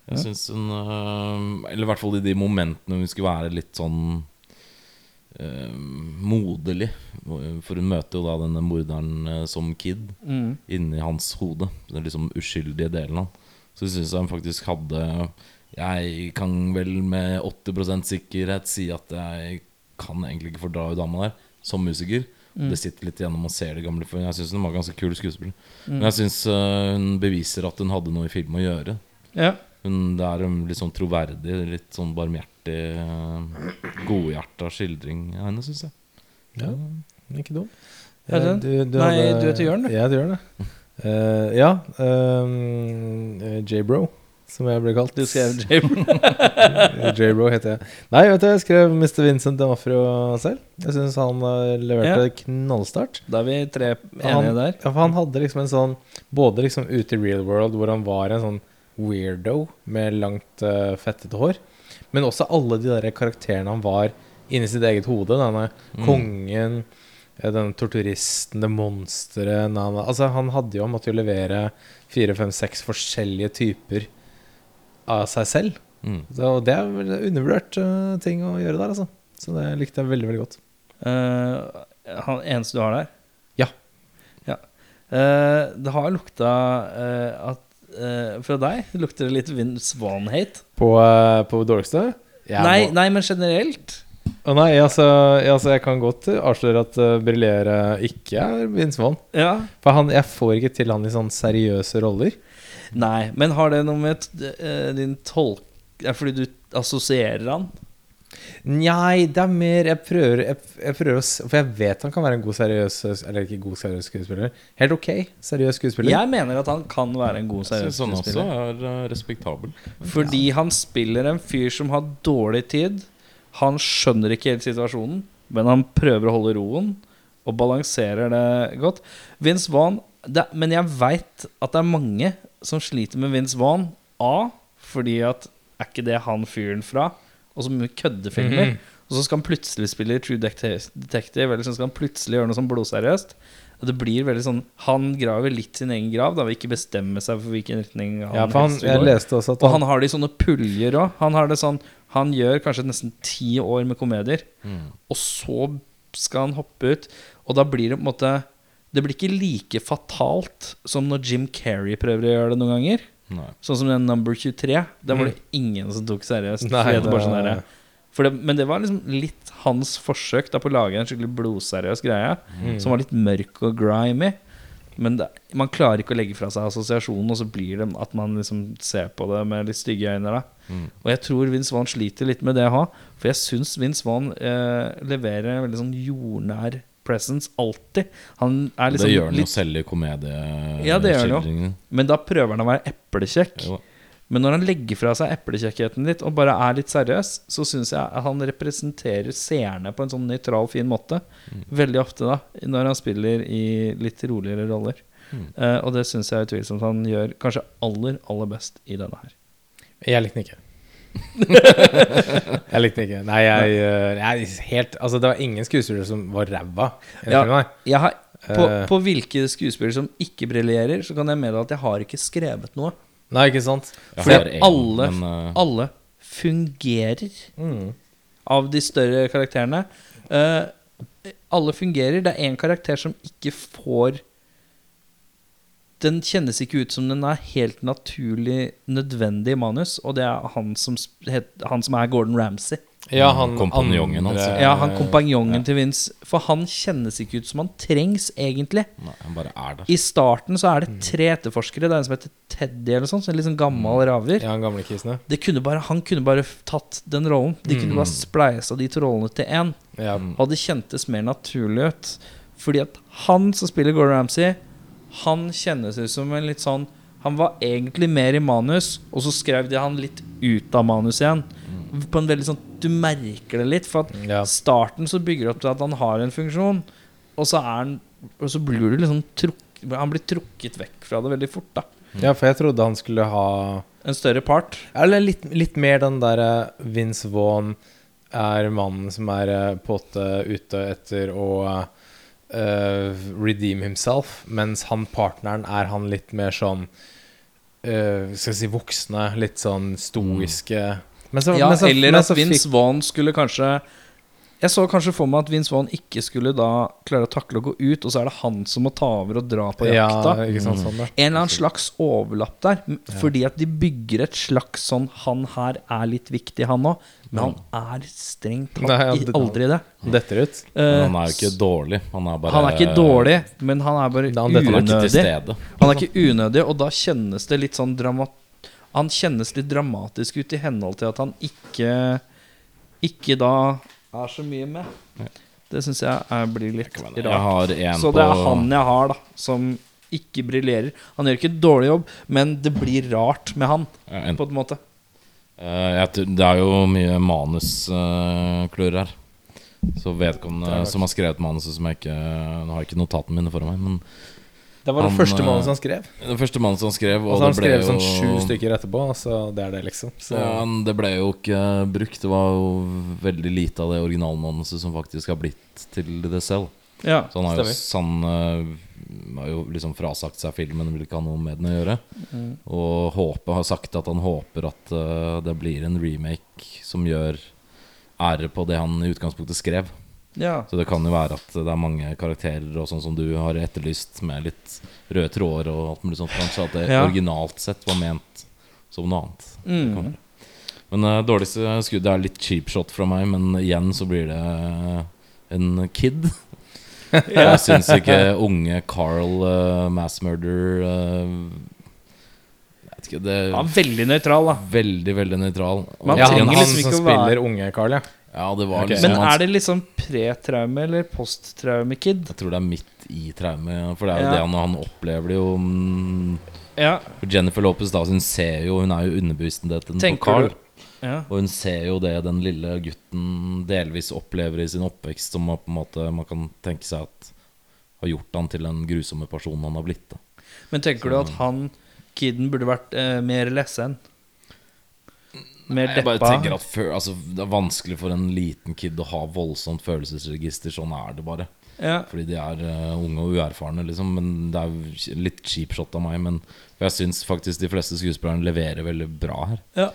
Jeg syns hun øh, Eller i hvert fall i de momentene hun skulle være litt sånn uh, moderlig. For hun møter jo da denne morderen øh, som kid Mm. inni hans hode. Den liksom uskyldige delen av han. Så jeg hun faktisk hadde Jeg kan vel med 80% sikkerhet si at jeg kan egentlig ikke fordra hun dama der, som musiker. Mm. Det sitter litt igjennom og ser det gamle. For jeg syns hun var ganske kul skuespiller. Mm. Men jeg syns hun beviser at hun hadde noe i film å gjøre. Ja. Hun, det er en litt sånn troverdig, litt sånn barmhjertig, eh, godhjerta skildring av henne, syns jeg. Ja, ikke dum. Er det Eh. Du, du Nei, hadde- du heter Jørn, du. Jeg heter Jørn, ja. Eh, ja. ehm, eh, J-Bro, som jeg ble kalt. Du skrev J-Bro. J-Bro heter jeg. Nei, vet du, jeg skrev Mr. Vincent D'Onofrio selv. Jeg syns han eh, leverte Ja. knallstart. Da er vi tre Han, enige der. ja, for han hadde liksom en sånn Både liksom ute i real world, hvor han var en sånn weirdo med langt, uh, fettete hår, men også alle de der karakterene han var inni sitt eget hode. Denne Mm. kongen, eh, denne torturisten, det monsteret. Altså, han hadde jo måttet jo levere fire, fem, seks forskjellige typer av seg selv. Mm. Så det er vel en undervurdert uh, ting å gjøre der, altså. Så det likte jeg veldig, veldig godt. Uh, han eneste du har der? Ja. ja. Uh, det har lukta at eh, Fra deg lukter det litt Vince Vaughn-hate. På, uh, på dårligste? Nei, må- nei, men generelt. Å nei, altså, altså Jeg kan godt avsløre at uh, Briljere ikke er Vince Vaughn. Ja. For han, jeg får ikke til han i sånne seriøse roller. Nei, men har det noe med eh, din tolk... Er fordi du assosierer han? Nei, det er mer Jeg prøver, jeg, jeg prøver å For jeg vet han kan være en god seriøs Eller ikke god seriøs skuespiller. Helt ok seriøs skuespiller. Jeg mener at han kan være en god seriøs Jeg synes han også er eh, respektabel. Fordi han spiller en fyr som har dårlig tid. Han skjønner ikke helt situasjonen, men han prøver å holde roen og balanserer det godt. Vince Vaughn det, Men jeg veit at det er mange som sliter med Vince Vaughn. A. Fordi at er ikke det han fyren fra? Og så mye køddefilmer. Mhm. Og så skal han plutselig spille True Detective, Detective eller så skal han plutselig gjøre noe sånn blodseriøst. Og det blir veldig sånn Han graver litt sin egen grav, da vil ikke bestemme seg for hvilken retning han Ja, for han, jeg leste også at Og han har det i sånne puljer òg. Han har det sånn Han gjør kanskje nesten ti år med komedier, Mm. og så skal han hoppe ut. Og da blir det på en måte Det blir ikke like fatalt som når Jim Carrey prøver å gjøre det noen ganger. Nei. Sånn som den Number 23. Den var det ingen som tok seriøst. Nei, det bare sånn der, for det, men det var liksom litt hans forsøk da på å lage en skikkelig blodseriøs greie. Som var litt mørk og grimy. Men det, man klarer ikke å legge fra seg assosiasjonen, og så blir det at man liksom ser på det med litt stygge øyne. da Og jeg tror Vince Vaughn sliter litt med det òg. For jeg syns Vince Vaughn eh, leverer en veldig sånn jordnær presence alltid. Han er liksom det gjør han jo selv i komedieskildringene. Ja, det gjør han jo. Men da prøver han å være eplekjekk. Men når han legger fra seg eplekjekkheten litt og bare er litt seriøs, så syns jeg at han representerer seerne på en sånn nøytral, fin måte. Veldig ofte, da, når han spiller i litt roligere roller. Eh, og det syns jeg utvilsomt han gjør kanskje aller, aller best i denne her. Jeg likte den ikke. jeg likte den ikke. Nei, jeg, eh, jeg helt Altså, det var ingen skuespillere som var ræva. Ja, jeg har, på, Eh. på hvilke skuespillere som ikke briljerer, så kan jeg meddele at jeg har ikke skrevet noe. Nei, ikke sant? For Fordi en, alle, men, eh, alle fungerer Mm. av de større karakterene. Uh, alle fungerer. Det er én karakter som ikke får Den kjennes ikke ut som den er helt naturlig nødvendig i manus, og det er han som, het, han som er Gordon Ramsay. Ja, han Kompanjongen hans. Altså. Ja, han kompanjongen til Vince. For han kjennes ikke ut som han trengs, egentlig. Nei, han bare er der. I starten så er det tre etterforskere. Det er en som heter Teddy, eller sånn, så en litt sånn gammel raver. Ja, han gamle kisene Det kunne bare, han kunne bare tatt den rollen. De kunne bare spleisa de to rollene til én. ja. Og det kjentes mer naturlig ut. Fordi at han som spiller Gordon Ramsay, han kjennes ut som en litt sånn Han var egentlig mer i manus, og så skrev de han litt ut av manus igjen. På en veldig sånn Du merker det litt, for at Ja. starten så bygger det opp til at han har en funksjon, og så er han Og så blir du liksom trukk, Han blir trukket vekk fra det veldig fort, da. ja, for jeg trodde han skulle ha En større part. Eller litt, litt mer den derre Vince Vaughn er mannen som er eh, på en måte ute etter å eh, redeem himself, mens han partneren er han litt mer sånn uh, Skal vi si voksne, litt sånn stoiske. Men så, Ja, men så, eller men at så Vince fikk- Vaughn skulle kanskje Jeg så kanskje for meg at Vince Vaughn ikke skulle da klare å takle å gå ut, og så er det han som må ta over og dra på Ja, jakta. ikke sant, sånn. En eller annen slags overlapp der, fordi at de bygger et slags sånn Han her er litt viktig, han òg, men han er strengt tatt Nei, ja, i- det- aldri det. Detter ut. Men Eh, han er jo ikke dårlig. Han er bare han er ikke dårlig, men han er bare Han Han unødig. Han er ikke unødig, og da kjennes det litt sånn dramat Han kjennes litt dramatisk ut i henhold til at han ikke Ikke da er så mye med. Det syns jeg er, blir litt rart. Så det er han jeg har, da, som ikke briljerer. Han gjør ikke en dårlig jobb, men det blir rart med han, på en måte. Eh, det er jo mye manusklør her. Så vedkommende som har skrevet manuset som jeg ikke Nå har jeg ikke notatene mine foran meg, men Det var den Han, første mannen som han skrev. Den første mannen han skrev, Og og så har han skrevet jo sånn sju stykker etterpå, så det er det, liksom. Så, Ja, men det ble jo ikke brukt. Det var jo veldig lite av det originalmanuset som faktisk har blitt til det selv. Ja. Så han har jo, han, uh, har jo liksom frasagt seg filmen, vil ikke ha noe med den å gjøre. Mm. Og håpet har sagt at han håper at uh, det blir en remake som gjør ære på det han i utgangspunktet skrev. Ja. Så det kan jo være at det er mange karakterer og sånn som du har etterlyst, med litt røde tråder og alt mulig sånt. Kanskje at det Ja. originalt sett var ment som noe annet. Mm. Men uh, dårligste skuddet er litt cheap shot fra meg, men igjen så blir det en kid. Jeg syns ikke unge Carl uh, Mass Murder uh, vet ikke, det Han er veldig nøytral, da. veldig, veldig nøytral. Man trenger liksom som ikke å være- spiller unge Carl, ja. Ja, det var okay. liksom Men er det liksom pre-traume eller post-traume-kid? Jeg tror det er midt i traume, for det er jo Ja. det han, han opplever det jo mm, Ja. For Jennifer Lopez da, hun ser jo Hun er jo underbevisstheten på Carl. ja. Og hun ser jo det den lille gutten delvis opplever i sin oppvekst, som på en måte man kan tenke seg at har gjort han til den grusomme personen han har blitt. Da. Men tenker du at han kiden burde vært eh, mer lessen? Mer Jeg bare tenker at før, altså, Det er vanskelig for en liten kid å ha voldsomt følelsesregister. Sånn er det bare. Ja. Fordi de er uh, unge og uerfarne, liksom. Men det er jo litt cheap shot av meg. Men jeg syns faktisk de fleste skuespillerne leverer veldig bra her. ja.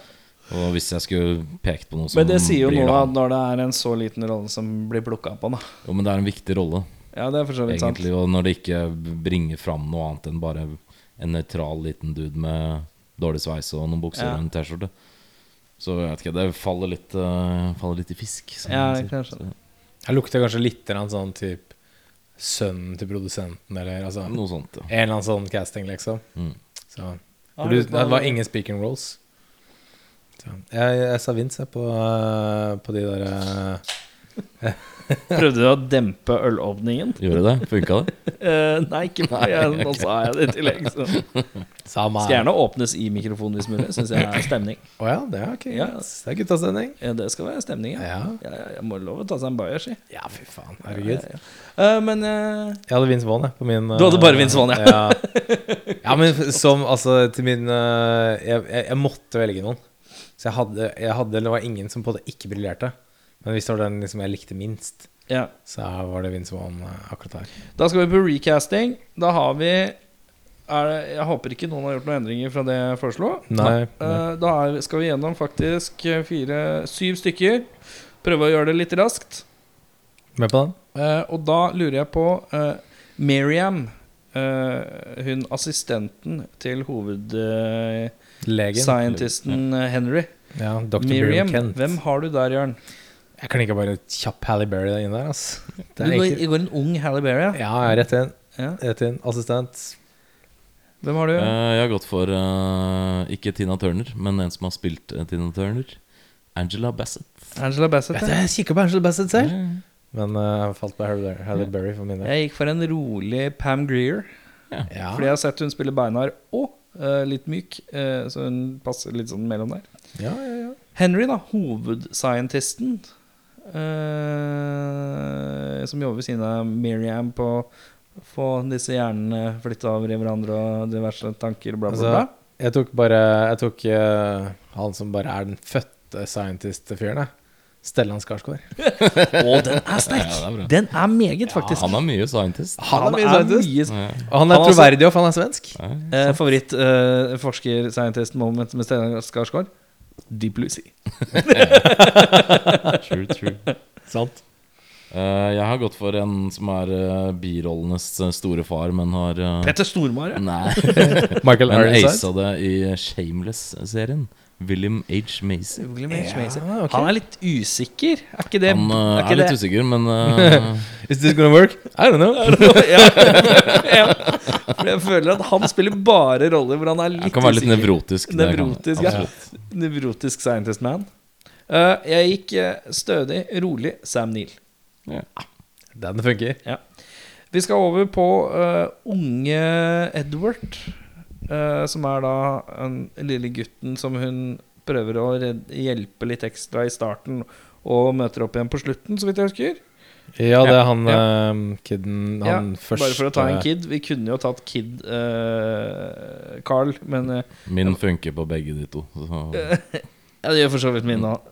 Og hvis jeg skulle pekt på noe som Men det sier jo noe når det er en så liten rolle som blir plukka på, da. Jo, men det er en viktig rolle, Ja, det er for så vidt sant. Og når det ikke bringer fram noe annet enn bare en nøytral liten dude med dårlig sveis og noen bukser Ja. og en T-skjorte. Så jeg vet ikke, det faller litt, uh, faller litt i fisk. Ja, kanskje jeg. Jeg lukter kanskje litt grann sånn type sønnen til produsenten, eller altså en noe sånt, ja. eller annen sånn casting, liksom. Mm. Så du, det var- ingen speaking roles. Så, jeg, jeg sa Vince på, eh, på de der eh, Prøvde du å dempe ølåpningen? Gjorde det? Funka det? Eh, nei, ikke på jeg, Nå sa jeg det i tillegg. Så. Samme Skal gjerne åpnes i mikrofonen hvis mulig. Syns jeg er stemning. Å ja, det er ok. Ja. Det er guttastemning. Ja, det skal være stemning, ja. Ja. Ja, ja, jeg må love å ta seg en bayer, si. Ja, fy faen. Herregud. Ja, ja, ja. Eh, men eh, Jeg hadde Vince Vaughn, jeg, på min Du hadde bare Vince Vaughn, ja. ja. ja, men som altså til min eh, jeg, jeg, jeg måtte velge noen. Så jeg hadde, jeg hadde Det var ingen som på det ikke briljerte. Men hvis det var den liksom jeg likte minst, ja. så var det Vince Vaughn eh, akkurat her. Da skal vi på recasting. Da har vi det, Jeg håper ikke noen har gjort noen endringer fra det jeg foreslo. Nei, Eh, da er, skal vi gjennom faktisk eh, fire, syv stykker. Prøve å gjøre det litt raskt. Med på den? Og da lurer jeg på uh, Miriam. Uh, hun assistenten til hovedscientisten Legen. Henry. Ja, Dr. Miriam. Hvem har du der, Jørn? Jeg kan ikke bare kjapp Halle Berry inn der, Altså. Det Du går, ikke... går en ung Halle Berry. Ja. Ja, rett inn. Ja. Rett inn. Assistent. Hvem har du? Eh, jeg har gått for uh, ikke Tina Turner, men en som har spilt eh, Tina Turner. Angela Bassett. Angela Bassett. Ja. jeg kikka på Angela Bassett selv, men jeg jeg falt på Halle Berry- for min del. Jeg gikk for en rolig Pam Greer. Ja. Fordi jeg har sett hun spille beinhard og uh, litt myk. eh, så hun passer litt sånn mellom der. ja, ja, ja. Henry, da. Hovedscientisten. Eh, som jobber ved siden av Miriam på å få disse hjernene flytta over i hverandre og diverse tanker, bla, bla, Altså, bla. jeg tok bare Jeg tok uh, han som bare er den fødte scientist-fyren, jeg. Stellan Skarsgård. Å, den er sterk! Ja, er. Den er meget, faktisk. Han er mye scientist. Han er mye scientist. mye- Ja. Og han er Han også- troverdig, for han er svensk. Eh, favoritt eh, med Stellan Skarsgård? Deep Blue Sea. True, true. Sant? Uh, jeg har gått for en som er uh, birollenes eh, store far, men har uh, Petter Stormare. Nei, Michael men Ironside. aisa det i Shameless-serien. William H. Macy. William H. Macy. Ja, okay. Han er litt usikker. Er ikke det Han uh, er er, litt det? usikker, men uh... Is this gonna work? I don't know. ja. ja. For jeg føler at han spiller bare roller hvor han er litt han kan være litt usikker. nevrotisk. Nevrotisk, ja. Nevrotisk scientist man. Uh, jeg gikk eh, stødig, rolig Sam Neill. Den funker. Vi skal over på eh, unge Edward. Eh, som er da den lille gutten som hun prøver å redde, hjelpe litt ekstra i starten, og møter opp igjen på slutten, så vidt jeg husker. Ja, det er han Ja. Uh, kiden Han Ja, første Bare for å ta en kid. Vi kunne jo tatt Kid uh, Carl, men Min funker på begge de to. Ja, det gjør for så vidt min òg.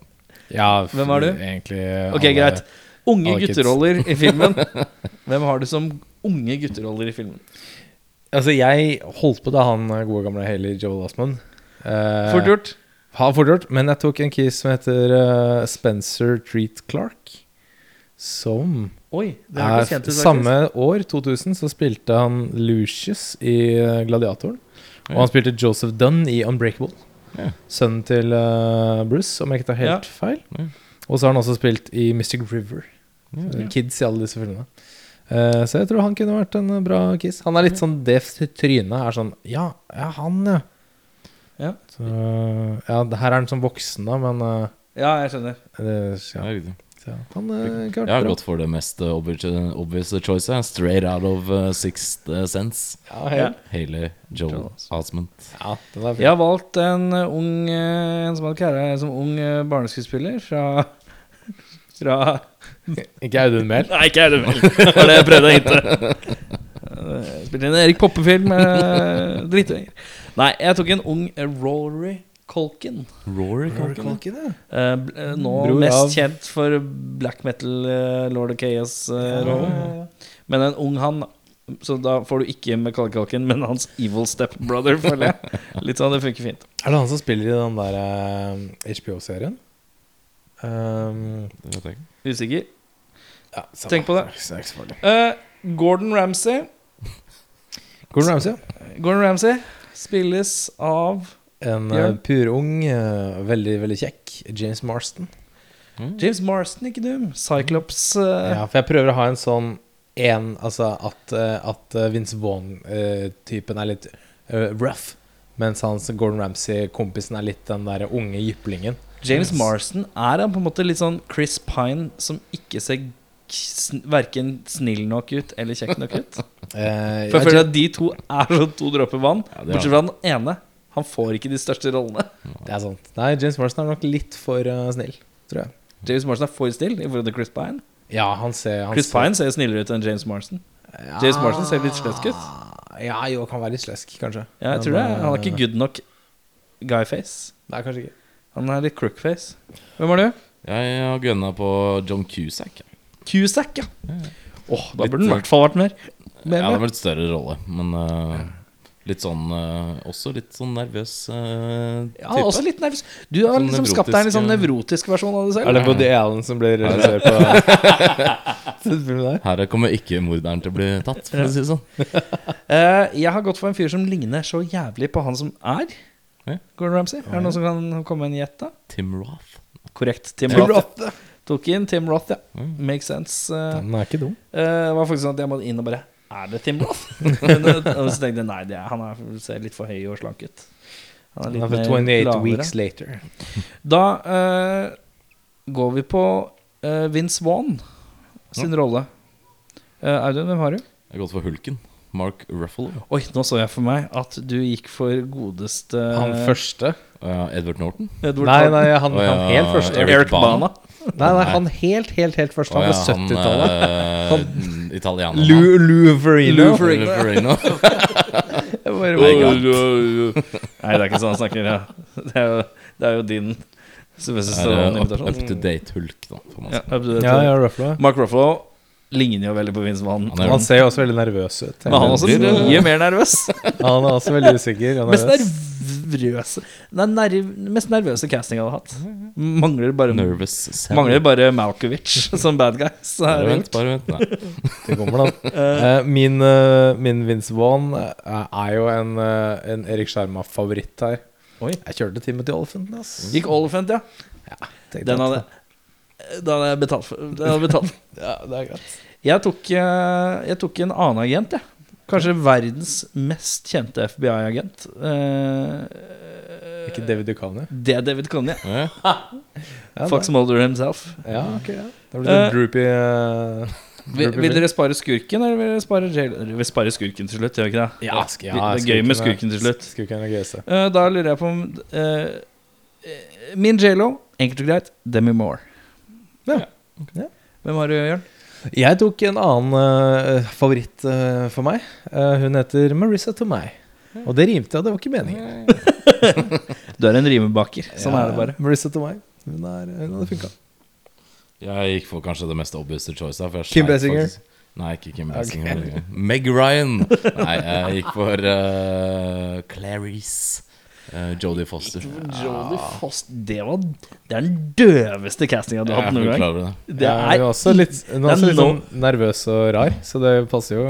Ja, Hvem er du? Egentlig Ok, alle- greit. Unge gutteroller i filmen. Hvem har du som unge gutteroller i filmen? Altså, jeg holdt på da han gode gamle Haley Joel Osmond. Eh, Fort gjort. Ha fort gjort, men jeg tok en kis som heter uh, Spencer Treat Clark. Som Oi, det er kjent ut. Samme år, 2000, så spilte han Lucius i eh, Gladiatoren. Og han spilte Joseph Dunn i Unbreakable. Ja. Sønnen til uh, Bruce, om jeg ikke tar helt feil. Ja. Og så har han også spilt i Mystic River. Ja. Kids i alle disse filmene. Eh, så jeg tror han kunne vært en eh, bra kiss. Han er litt sånn det trynet er sånn Ja, ja han, ja. Ja. Så, ja, her er han som voksen, da, men uh, Ja, jeg skjønner. det, Ja, ja, så han uh, Jeg har gått for det mest eh, obvious, obvious choice. Straight out of uh, Sixth eh, Sense. Ja, ja. Haley Joel. Osment. ja. Jeg har valgt en uh, ung uh, En som hadde karriere som ung uh, barneskuespiller fra Fra Ikke Audun Mehl. Nei, ikke Audun Mehl. Det var det jeg prøvde å hinte. Spiller inn en Erik Poppe-film med drittunger. Nei, jeg tok en ung Rory Colkin. Rory Colkin, ja. Uh, uh, nå Bror mest av- kjent for black metal Lord of Chaos-rollen. Men en ung han Så da får du ikke Macaulay Culkin, men hans evil stepbrother, føler jeg. Litt sånn, det funker fint. Er det han som spiller i den der eh, HBO-serien? Um, Usikker. ja, samme. Tenk på det. Eh, Gordon Ramsay. Gordon Ramsay. Gordon Ramsay spilles av En Ja. uh, purung, uh, veldig, veldig kjekk James Marston. James Marston, ikke dum. Cyclops. uh... Ja, for jeg prøver å ha en sånn en, Altså at, eh, at eh, Vince Vaughn-typen er litt eh, rough, mens hans Gordon Ramsay-kompisen er litt den der unge jyplingen. James Marston er han på en måte litt sånn Chris Pine som ikke ser sn verken snill nok ut eller kjekk nok ut. Eh, For jeg føler at de to er som to dropper vann. Ja, Bortsett fra den ene. Han får ikke de største rollene. det er sant. Nei, James Marston er nok litt for uh, snill, tror jeg. James Marston er for still i forhold til Chris Pine. Ja, han ser han Chris ser- Pine ser snillere ut enn James Marston. Ja. James Marston ser litt slesk ut. Ja, jo, kan være litt slesk, kanskje. Ja, jeg tror det. Han er ikke good nok guy-face. Nei, kanskje ikke. Han er litt crook-face. Hvem var du? Jeg har gunna på John Cusack. Cusack, ja. Åh, da burde den i eh, hvert fall vært mer. mer Ja, det var litt større rolle, men uh, litt sånn uh, Også litt sånn nervøs eh, Ja, også litt nervøs. Du har Sånn liksom skapt deg en litt sånn nevrotisk, versjon av deg selv. Er det Woody Allen som blir regissør på? Her kommer ikke morderen til å bli tatt, for å si det sånn. Eh, jeg har gått for en fyr som ligner så jævlig på han som er Ja. Gordon Ramsay. Er det noen som kan komme med en gjett, da? Tim Roth. Korrekt. Tim, Tim Roth. Roth. Tok inn Tim Roth, ja. Mm. Makes sense. Eh, Den er ikke dum. eh, det var faktisk sånn at jeg måtte inn og bare Er det Tim Roth? Og så tenkte jeg nei, det er, han er, ser litt for høy og slank ut. Han er litt er mer 28 lavere. Weeks Later. Da uh, går vi på uh, Vince Vaughn sin rolle. Uh, Audun, hvem har du? Jeg har gått for Hulken. Mark Ruffalo. Oi, nå så jeg for meg at du gikk for godeste Han første? Uh, Edward Norton. Edward Nei, nei, han, oh, ja, han helt første. Eric Eric Bana. Bana. Nei, nei, han helt, helt, helt første. Han på ja, 70-tallet. Han uh, italiener. Lou, Lou Luverino. Bare- Nei, det er ikke sånn han snakker. Ja. Det, er jo, det er jo din Sylvester uh, up, Stallone-invitasjon. up to date Hulk, da. Ja, up to date. Ja, ja, Ruffalo. Mark Ruffalo ligner jo veldig på Vince Vaughn. Han Han ser jo også veldig nervøs ut. Men han er også mye mer nervøs. Han er også veldig usikker. og Mest nervøse Nei, nerv, mest nervøse casting jeg hadde hatt. Mangler bare Nervous Mangler bare Malkovich som bad guy. Så er Bare vent, bare vent. Nei. Det kommer, da. Eh, min, eh, min Vince Vaughn eh, er jo en, en Erik Skjerma-favoritt her. Oi. Jeg kjørte Timothy Olyphant. Altså. Gikk Oliphant, ja. ja Den hadde Da hadde jeg betalt for. Den hadde jeg betalt. Ja, det er greit. Jeg tok, eh, jeg tok en annen agent, jeg. Kanskje verdens mest kjente FBI-agent. Eh, Ikke David Duchovny? det er David Coney. Ja. Ja, Fox Mulder himself. Ja, ok, ja. Da blir det Eh, droopy uh, Vil, vil dere spare skurken, eller vil dere spare jail? Dere vil spare skurken til slutt, gjør ikke det? Ja, ja, det er gøy med skurken til slutt. Skurken er gøyeste. uh, da lurer jeg på om Min J.Lo, enkelt og greit, Demi Moore. Ja. Ja. Hvem har du, Jørn? Jeg tok en annen uh, favoritt uh, for meg. Uh, hun heter Marissa Tomei. Og det rimte, og det var ikke meningen. Du er en rimebaker. Sånn Ja, er det bare. Marissa Tomei. Hun, er, hun hadde funka. Jeg gikk for kanskje det mest obvious choice. da, for jeg Kim Bessinger? Nei, ikke Kim Basinger. Meg Ryan. Nei, jeg gikk for uh, Clarice. Uh, Jodie Foster. Jodie Foster det, var, det er den døveste castinga du har hatt er noen gang. det. Det Ja, hun er, er også litt, hun er er også litt sånn nervøs og rar, så det passer jo.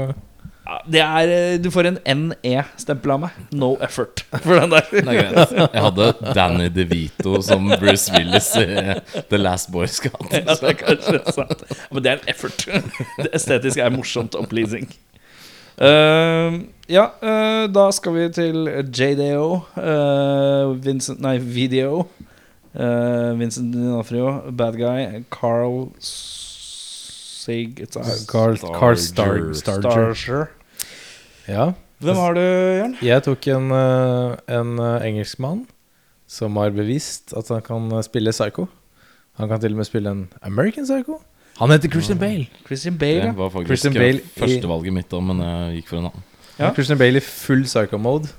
det er eh, Du får en NE-stempel av meg. No effort for den der. Er. Jeg hadde Danny DeVito som Bruce Willis i The Last Boy Scout. Ja, det er kanskje sant. Men det er en effort. Det estetiske er morsomt og pleasing. Eh, ja, uh, da skal vi til JDO. Uh, Vincent Nei, Video. Eh, Vincent Dinafrio, bad guy. Carl Sig Carl, Carl Star, Starger. Ja. Hvem har du, Jørn? Jeg tok en, eh, en eh, engelskmann som har bevist at han kan eh, spille psycho. Han kan til og med spille en American psycho. Han heter Christian Bale. Christian Bale. Det ja. var faktisk Christian Bale i- førstevalget mitt, da, men jeg gikk for en annen. Ja. Christian Bale i full psycho-mode.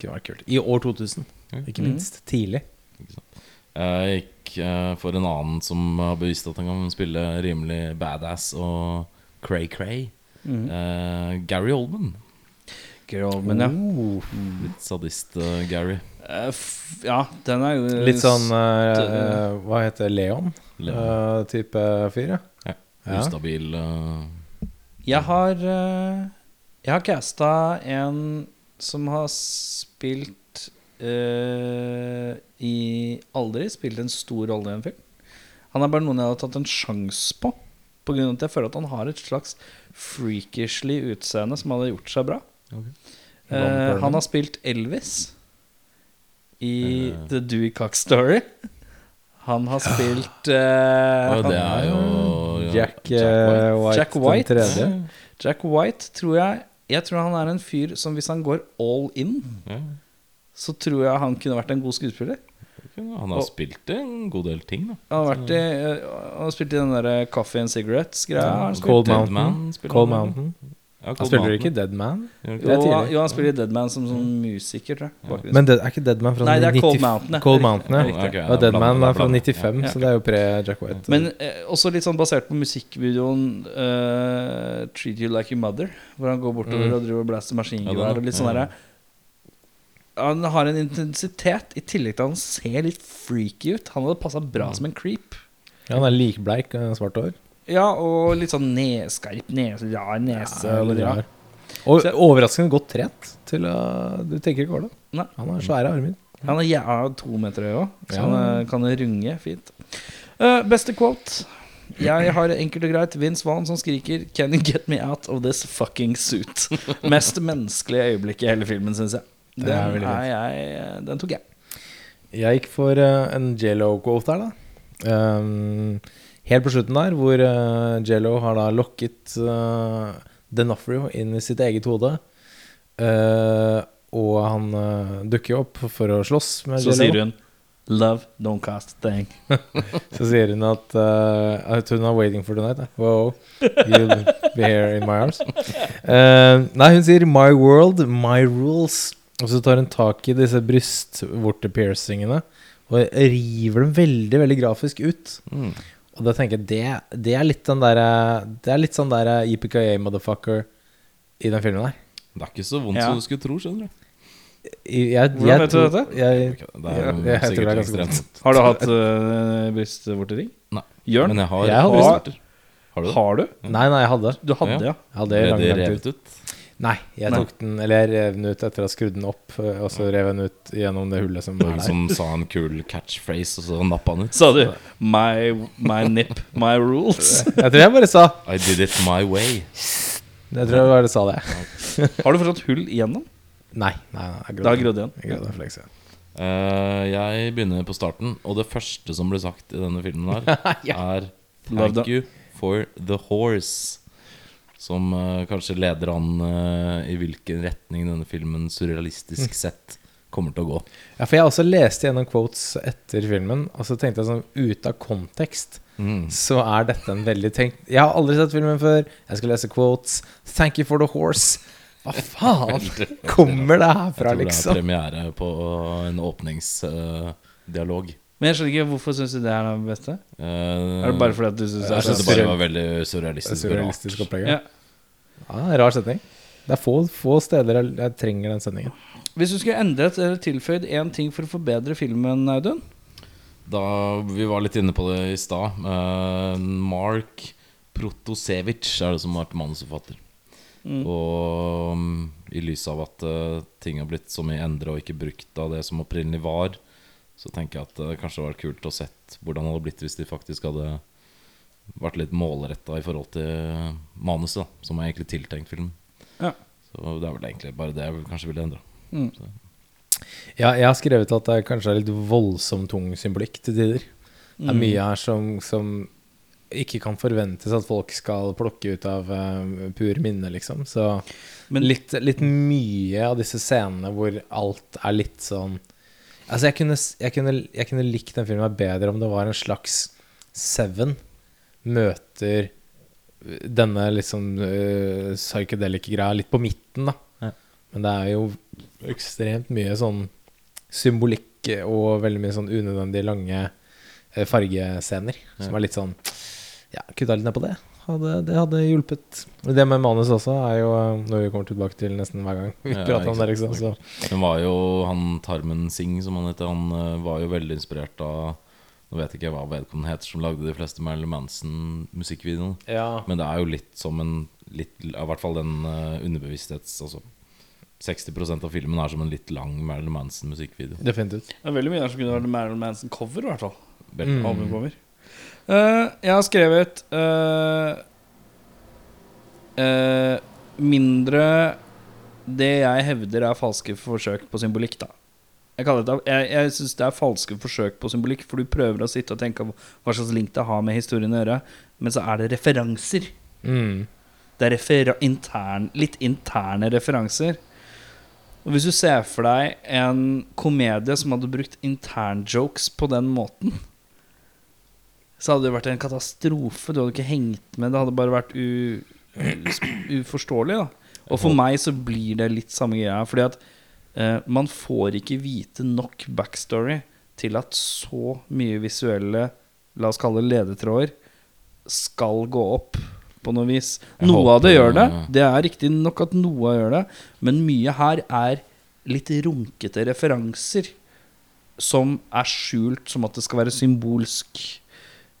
Kunne vært kult. I år 2000, ikke minst. Tidlig. Jeg gikk eh, for en annen som har bevist at han kan spille rimelig badass og cray-cray. Mhm. Eh, Gary Oldman. Gary Oldman, ja. Oh. Litt sadist-Gary. Eh, f ja, den er jo Litt sånn eh, eh, Hva heter Leon? Eh, type fyr, ja. Ja. Ustabil uh... Jeg har uh, Jeg har casta en som har spilt eh, i Aldri spilt en stor rolle i en film. Han er bare noen jeg har tatt en sjanse på. På grunn av at jeg føler at han har et slags freakishly utseende som hadde gjort seg bra. Okay. Eh, han har spilt Elvis i. The Dewey Cock Story. Han har spilt uh, han- det er jo Jack, ja, eh, White, Jack White. den tredje. Jack White tror jeg Jeg tror han er en fyr som hvis han går all in, mm. så tror jeg han kunne vært en god skuespiller. Han har Og- spilt en god del ting, da. Han har, vært i, eh, han har spilt i den der Coffee and Cigarettes-greia. Ja. Cold Mountain. Man Cold han. Mountain. Ja, Han spiller ikke Dead Man. Gjør han ikke Det er Jo, jo, han spiller Deadman Dead Man som sånn musiker, tror jeg. bakgrunns- Men det er ikke Dead Man fra Nei, det er 90 Cold Mountain. Cold. Mountain, ja. Okay, ja, Og Dead Man er fra blander- 95, Ja. så det er jo pre-Jack White. Men eh, også litt sånn basert på musikkvideoen uh, 'Treat You Like Your Mother', hvor han går bortover Mm. og driver og blaster maskingevær. og litt ja. sånn derre Han har en intensitet, i tillegg til at han ser litt freaky ut. Han hadde passa bra Mm. som en creep. ja, han er likbleik, eh, svart hår. Ja, og litt sånn nedskarp nese, rar nese. Ja, og rar. Og Så- overraskende godt trent. Til uh, du tenker ikke over det. Nei. Han har svære armer. Han er jævla to meter høy òg, så Ja. han eh, kan runge fint. Uh, beste quote. Jeg har enkelt og greit Vince Vaughn som skriker 'Can you get me out of this fucking suit?' Mest menneskelige øyeblikk i hele filmen, syns jeg. Den, er er jeg, den tok jeg. Jeg gikk for uh, en J.Lo-quote her, da. Um, helt på slutten der, hvor uh, Jello har da lokket uh, Denofrio inn i sitt eget hode. Uh, og han uh, dukker jo opp for å slåss med Så J.Lo. sier hun 'Love don't cast thing'. Så sier hun at uh, at hun er 'waiting for tonight'. Wow, you'll be here in my arms. Uh, nei, hun sier 'my world, my rules'. Og så tar hun tak i disse brystvortepiercingene og river dem veldig, veldig grafisk ut. Mm. Og da tenker jeg det, det er litt den derre Det er litt sånn derre EPKA-motherfucker i den filmen der. Det er ikke så vondt Ja. som du skulle tro, skjønner du. Jeg, jeg, Hvordan vet du dette? Jeg, Det er Ja, jo jeg tror sikkert det er ganske Godt. Har du hatt uh, brystvortering? Nei. Jørn, Men jeg har Jeg har brystvorter. Har du har du? nei, nei, jeg hadde. Du hadde, ja. Ja. Jeg hadde det revet ut? Nei, jeg Nei. tok den Eller jeg rev den ut etter å ha skrudd den opp, og så rev jeg den ut gjennom det hullet som var der. som sa en kul catchphrase, og så nappa han ut. Sa du 'my, my nip, my rules'? Jeg tror jeg bare sa I did it my way. Jeg tror jeg bare sa det. Har du fortsatt hull igjennom? Nei. nei, nei jeg har grodd igjen. Jeg gråd en fleks, ja. Eh, jeg begynner på starten, og det første som blir sagt i denne filmen her, er 'Thank you for the horse'. Som uh, kanskje leder an uh, i hvilken retning denne filmen surrealistisk sett kommer til å gå. Ja, for jeg også leste gjennom quotes etter filmen, og så tenkte jeg sånn Ute av kontekst Mm. så er dette en veldig tenkt Jeg har aldri sett filmen før. Jeg skal lese quotes. Thank you for the horse. Hva faen kommer det her Jeg tror det er liksom? premiere på en åpningsdialog. Men jeg skjønner ikke hvorfor syns du det er det beste? Uh, Er det bare fordi at du syns det er det bare var veldig surrealistisk. og surrealistisk rart. opplegg. ja. Ja, det er en rar setning. Det er få, få steder jeg, jeg trenger den sendingen. Hvis du skulle endret eller tilføyd én ting for å forbedre filmen, Audun? Da Vi var litt inne på det i stad. Uh, Mark Protosevic er det som har vært manusforfatter. Mm. Og um, i lys av at uh, ting har blitt så mye endra og ikke brukt av det som opprinnelig var, så tenker jeg at det kanskje hadde vært kult å sett hvordan det hadde blitt hvis de faktisk hadde vært litt målretta i forhold til manuset, da, som er egentlig tiltenkt filmen. Ja. Så det er vel egentlig bare det jeg vil- kanskje ville endra. Mm. Ja, jeg har skrevet at det kanskje er litt voldsomt tung symbolikk til tider. Det er Mm. mye her som, som ikke kan forventes at folk skal plukke ut av uh, pur minne, liksom. Så Men litt, litt mye av disse scenene hvor alt er litt sånn Altså, jeg kunne, jeg kunne, jeg kunne likt den filmen bedre om det var en slags Seven møter denne liksom uh, psychedelic-greia litt på midten, da. Ja. Men det er jo ekstremt mye sånn symbolikk og veldig mye sånn unødvendig lange eh, fargescener. Som er litt sånn Ja, kutta litt ned på det. hadde, det hadde hjulpet. Det med manus også er jo eh, noe vi kommer tilbake til nesten hver gang vi Ja, prater om det. Liksom. Så. Men var jo Han Tarmen Singh, som han heter, han eh, var jo veldig inspirert av Nå vet ikke jeg hva vedkommende heter, som lagde de fleste Marilyn Manson-musikkvideoene. Ja. Men det er jo litt som en litt, I hvert fall den uh, underbevissthets Altså 60% av filmen er som en litt lang Marilyn Manson-musikkvideo. Definitivt. Det er veldig mye der som kunne vært Marilyn Manson-cover, i hvert fall. Mm. Uh, Eh, jeg har skrevet uh, uh, Mindre det jeg hevder er falske forsøk på symbolikk, da. Jeg, det, jeg, jeg syns det er falske forsøk på symbolikk, for du prøver å sitte og tenke hva slags link det har med historien å gjøre, men så er det referanser. Mm. Det er refer intern, litt interne referanser. Og Hvis du ser for deg en komedie som hadde brukt internjokes på den måten, så hadde det vært en katastrofe. Du hadde ikke hengt med. Det hadde bare vært u, uforståelig. da Og for meg så blir det litt samme greia. Fordi at man får ikke vite nok backstory til at så mye visuelle, la oss kalle det ledetråder, skal gå opp på noe vis. Noe av det gjør det. Det er riktig nok at noe gjør det, men mye her er litt runkete referanser som er skjult som at det skal være symbolsk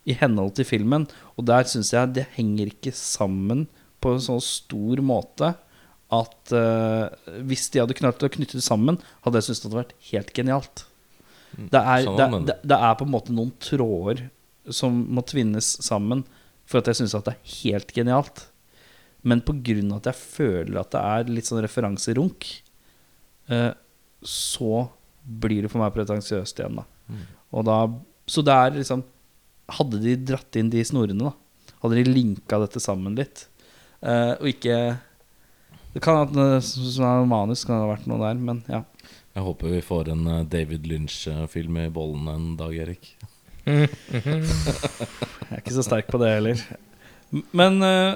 i henhold til filmen. Og der syns jeg det henger ikke sammen på en så stor måte at uh, hvis de hadde klart å knytte det sammen, hadde jeg syntes det hadde vært helt genialt. Det er, Sånn det, det. det, er på en måte noen tråder som må tvinnes sammen for at jeg syns at det er helt genialt. Men av at jeg føler at det er litt sånn referanserunk, uh, så blir det for meg pretensiøst igjen, da. Mm. Og da. Så det er liksom Hadde de dratt inn de snorene, da? Hadde de linka dette sammen litt? uh, og ikke Det kan ha som er manus kan det ha vært noe der, men ja. Jeg håper vi får en eh, David Lynch-film i bollen en dag, Erik. Jeg er ikke så sterk på det heller. Men øh,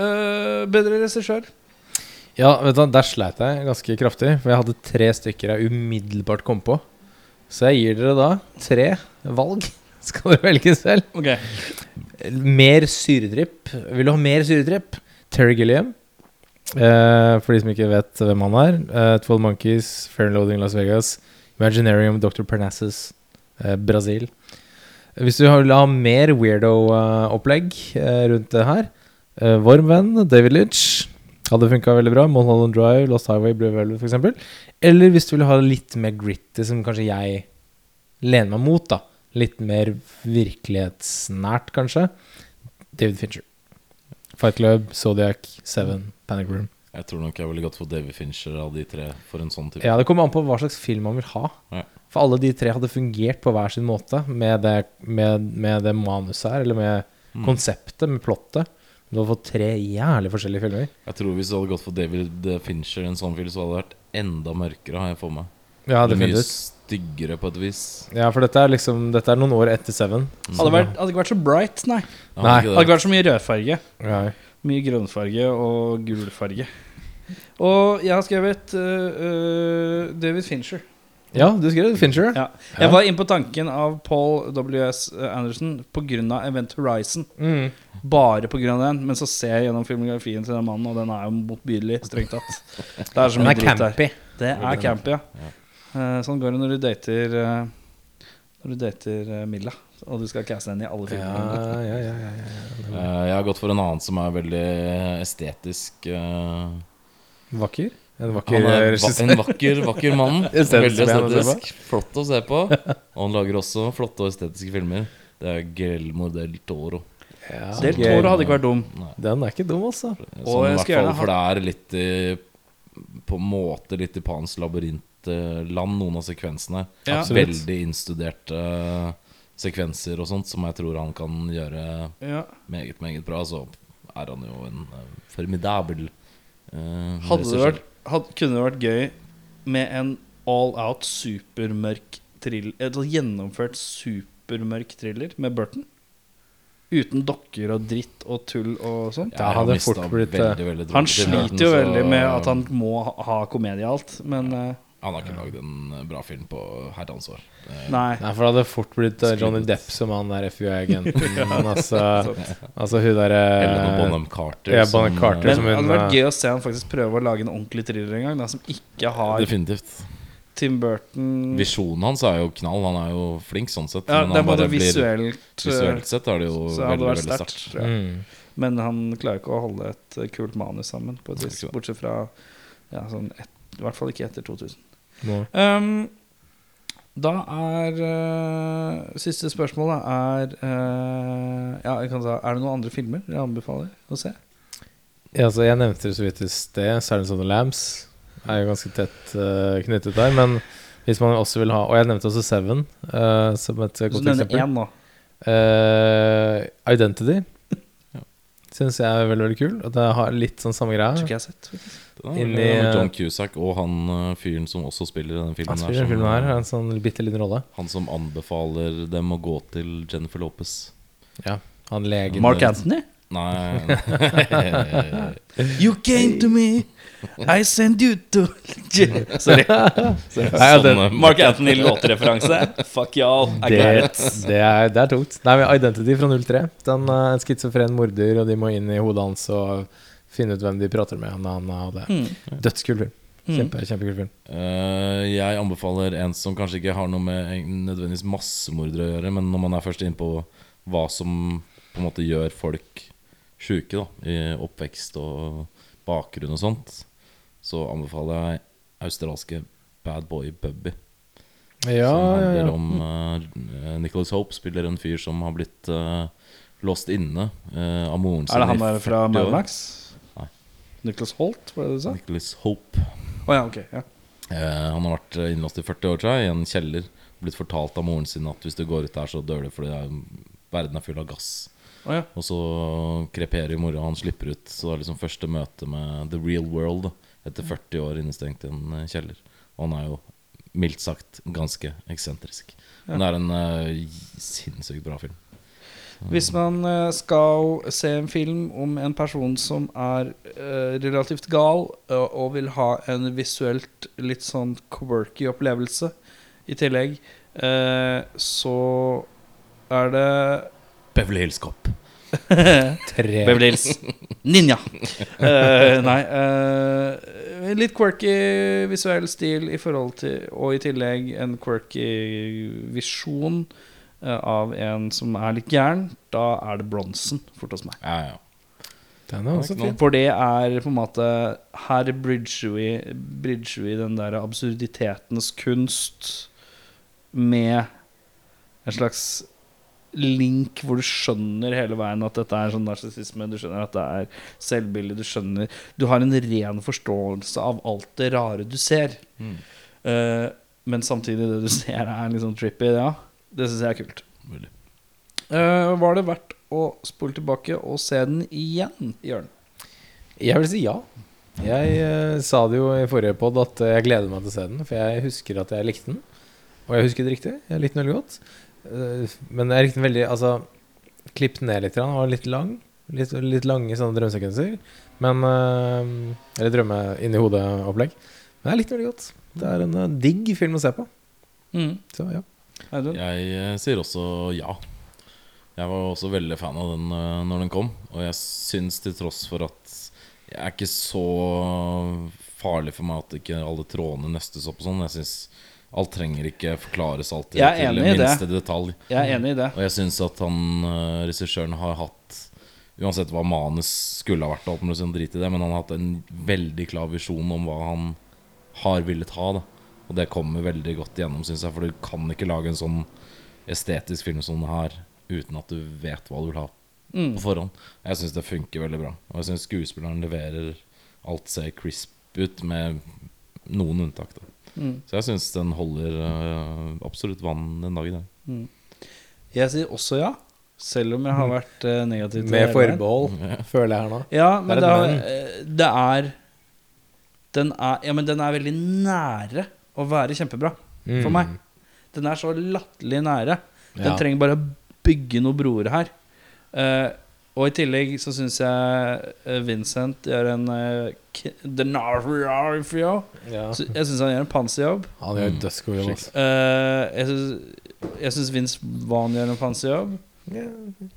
øh, bedre regissør. Ja, vet du, der sleit jeg ganske kraftig, for jeg hadde tre stykker jeg umiddelbart kom på. Så jeg gir dere da tre valg. Skal dere velge selv. Okay. Mer syredrypp. Vil du ha mer syredrypp? Terry Gilliam. Eh, for de som ikke vet hvem han er. Eh, Twelve Monkeys, Fair and Loading Las Vegas, Imaginarium, Dr. Parnassus, uh, Brasil. Hvis du vil ha mer weirdo-opplegg rundt det her vår venn, David Lynch. Hadde funka veldig bra. Mulholland Drive, Lost Highway, Blue Velvet f.eks. Eller hvis du vil ha litt mer gritty, som kanskje jeg lener meg mot. da Litt mer virkelighetsnært, kanskje. David Fincher. Fight Club, Zodiac, Seven, Panic Room. Jeg tror nok jeg ville gått for David Fincher av de tre for en sånn type. Ja, Det kommer an på hva slags film man vil ha. Ja. For alle de tre hadde fungert på hver sin måte med det, med, med det manuset her, eller med Mm. konseptet, med plottet. Du hadde fått tre jævlig forskjellige filmer. Jeg tror Hvis du hadde gått for David Fincher en sånn film, så hadde det vært enda mørkere, har jeg for meg. Ja, det mye styggere, på et vis. Ja, for dette er liksom Dette er noen år etter Seven. Hadde, vært, hadde ikke vært så bright, nei. Ja, Nei. Hadde ikke vært så mye rødfarge. Ja. Mye grønnfarge og gulfarge. Og jeg har skrevet uh, David Fincher. ja, du skrev Fincher. Ja. Jeg var inne på tanken av Paul W.S. Anderson pga. Event Horizon. Mm. Bare pga. den. Men så ser jeg gjennom filmografien til den mannen, og den er jo motbydelig, strengt tatt. Det er så Den mye er der. campy. Det er campy, ja. Eh, sånn går det når du dater eh, Når du dater eh, Milla, og du skal caste henne i alle Ja, filmene. ja, ja, ja, ja. Eh, Jeg har gått for en annen som er veldig estetisk. eh, Vakker. En vakker er regissør. en vakker, vakker mann. Estetisk Veldig mann å se på. estetisk. Flott å se på. Og han lager også flotte og estetiske filmer. Det er Guillermo del Toro. Ja, Del. Toro hadde ikke vært dum. Nei, Den er ikke dum, altså. Og sånn, i jeg hvert skal gjerne ha- for det er litt i På en måte litt i Pans labyrintland, noen av sekvensene. Ja. Veldig innstuderte eh, sekvenser og sånt, som jeg tror han kan gjøre Ja. meget, meget bra. Så er han jo en eh, formidabel eh, Hadde det vært, hadde, kunne det vært gøy med en all out supermørk thriller Altså gjennomført supermørk thriller med Burton? Uten dokker og dritt og tull og sånt? Ja, fort blitt, veldig, veldig Han sliter jo veldig med at han må ha- komedie alt, men eh, Han har ikke lagd en eh, bra film på herrens år. Nei. Nei, for det hadde fort blitt eh, Johnny Depp som han der FBI-agenten. Men altså, altså hun derre Eller Bonham Carter. ja, Bonham Carter som, Men som det hun, hadde vært eh, gøy å se han faktisk prøve å lage en ordentlig thriller en gang, da, som ikke har Definitivt. Tim Burton Visjonen hans er jo knall. Han er jo flink sånn sett. Ja, men det er bare visuelt, blir, Visuelt sett er det jo så veldig, veldig sterkt. mm. Men han klarer ikke å holde et eh, kult manus sammen, på et vis. Bortsett fra ja, sånn et, I hvert fall ikke etter 2000. Um, da er uh, Siste spørsmålet er uh, Ja, jeg kan ta Er det noen andre filmer jeg anbefaler å se? Ja, altså, jeg nevnte det så vidt i sted. 'Silence of the Lambs' er jo ganske tett uh, knyttet der. Men hvis man også vil ha Og jeg nevnte også Seven uh, som et Så godt nevner eksempel. én nå. Uh, Identity Ja. syns jeg er veldig veldig kul. Og det har litt sånn samme Tror greia. ikke jeg har sett. faktisk. Er Inni- veldig- John Cusack og han eh, fyren som også spiller i den filmen. Han spiller den filmen her, eh, en sånn bitte liten rolle. Han som anbefaler dem å gå til Jennifer Lopez. Ja, han legen. Mark Anthony? Nei You came to me, I send you to Sorry. Sorry. Nei, den- Sånn, eh, Mark Anthony låtreferanse. Fuck y'all. I Det, got it. det, er, det er tungt. Nei, men Identity fra 03. Den uh, En schizofren morder, og de må inn i hodet hans og finne ut hvem de prater med. Han, han. Mm. Dødskul film. Mm. Kjempe, kjempekul film. Uh, jeg anbefaler en som kanskje ikke har noe med en- nødvendigvis massemordere å gjøre, men når man er først inne på hva som på en måte gjør folk sjuke da, i oppvekst og bakgrunn og sånt, så anbefaler jeg australske Bad Boy Bubby. Ja, som handler ja. om uh, Nicholas Hope spiller en fyr som har blitt uh, låst inne uh, av moren sin Er det han i der fra 40 Mad år. Max? Nicholas Holt, var det du sa? Nicholas Hope. ja, okay, Ja. Eh, han har vært innlåst i 40 år, jeg, i en kjeller. Blitt fortalt av moren sin at hvis du går ut der, så dør du fordi er, verden er full av gass. Oh, ja. Og så kreperer mora, han slipper ut. Så det er liksom første møte med the real world da, etter 40 år innestengt i en eh, kjeller. Og han er jo mildt sagt ganske eksentrisk. Men det er en uh, sinnssykt bra film. Hvis man eh, skal se en film om en person som er eh, relativt gal, eh, og vil ha en visuelt litt sånn quirky opplevelse i tillegg, så er det Beverly Hills Cop. Beverly Hills Ninja. Uh, nei Uh, Litt quirky visuell stil i forhold til Og i tillegg en quirky visjon av en som er litt gæren. Da er det Bronsen fort hos meg. Ja, ja. Den er også fin. For det er på en måte Her bridger vi, bridger vi den der absurditetens kunst med en slags link hvor du skjønner hele veien at dette er sånn narsissisme. Du skjønner at det er selvbilde. Du skjønner Du har en ren forståelse av alt det rare du ser. Mm. Uh, men samtidig, det du ser, er litt sånn trippy. Ja, det syns jeg er kult. Mulig. Eh, var det verdt å spole tilbake og se den igjen, Jørn? Jeg vil si ja. Jeg eh, sa det jo i forrige pod at eh, jeg gleder meg til å se den, for jeg husker at jeg likte den. Og jeg husker det riktig. Jeg likte den veldig godt. Eh, men jeg likte den veldig Altså, klippet ned litt. Den var litt lang. Litt, litt lange sånne drømmesekvenser. Men eh, Eller drømme inni hodet-opplegg. Men jeg likte den veldig godt. Det er en eh, digg film å se på. Mm. Så ja. Audun? Jeg eh, sier også ja. Jeg var også veldig fan av den eh, når den kom. Og jeg syns til tross for at jeg er ikke så farlig for meg at ikke alle trådene nøstes opp og sånn. Jeg syns alt trenger ikke forklares alltid til enig i det. detalj. Jeg er enig i det. Og jeg syns at han eh, regissøren har hatt Uansett hva manus skulle ha vært, alt mulig sånn drit i det, men han har hatt en veldig klar visjon om hva han har villet ha. Da. Og det kommer veldig godt igjennom, syns jeg. For du kan ikke lage en sånn estetisk film som det her uten at du vet hva du vil ha Mm. på forhånd. Jeg syns det funker veldig bra. Og jeg syns skuespilleren leverer alt ser crisp ut, med noen unntak. Da. Mm. Så jeg syns den holder uh, absolutt vann den dag i dag. Mm. Jeg sier også ja, selv om jeg har vært uh, negativ til Med forbehold, forbehold, føler jeg her nå. Ja, men Det det, er har, et eh, det er den er, ja, men den er veldig nære å være kjempebra for Mm. meg. Den er så latterlig nære. Den Ja. trenger bare å bygge noen broer her. Uh, Og i tillegg så syns jeg eh, Vincent gjør en uh, Ja. Så Jeg syns han gjør en panserjobb. Han gjør Mm. dødsgod jobb, altså. Eh, jeg syns- jeg syns Vince Vaughn gjør en panserjobb.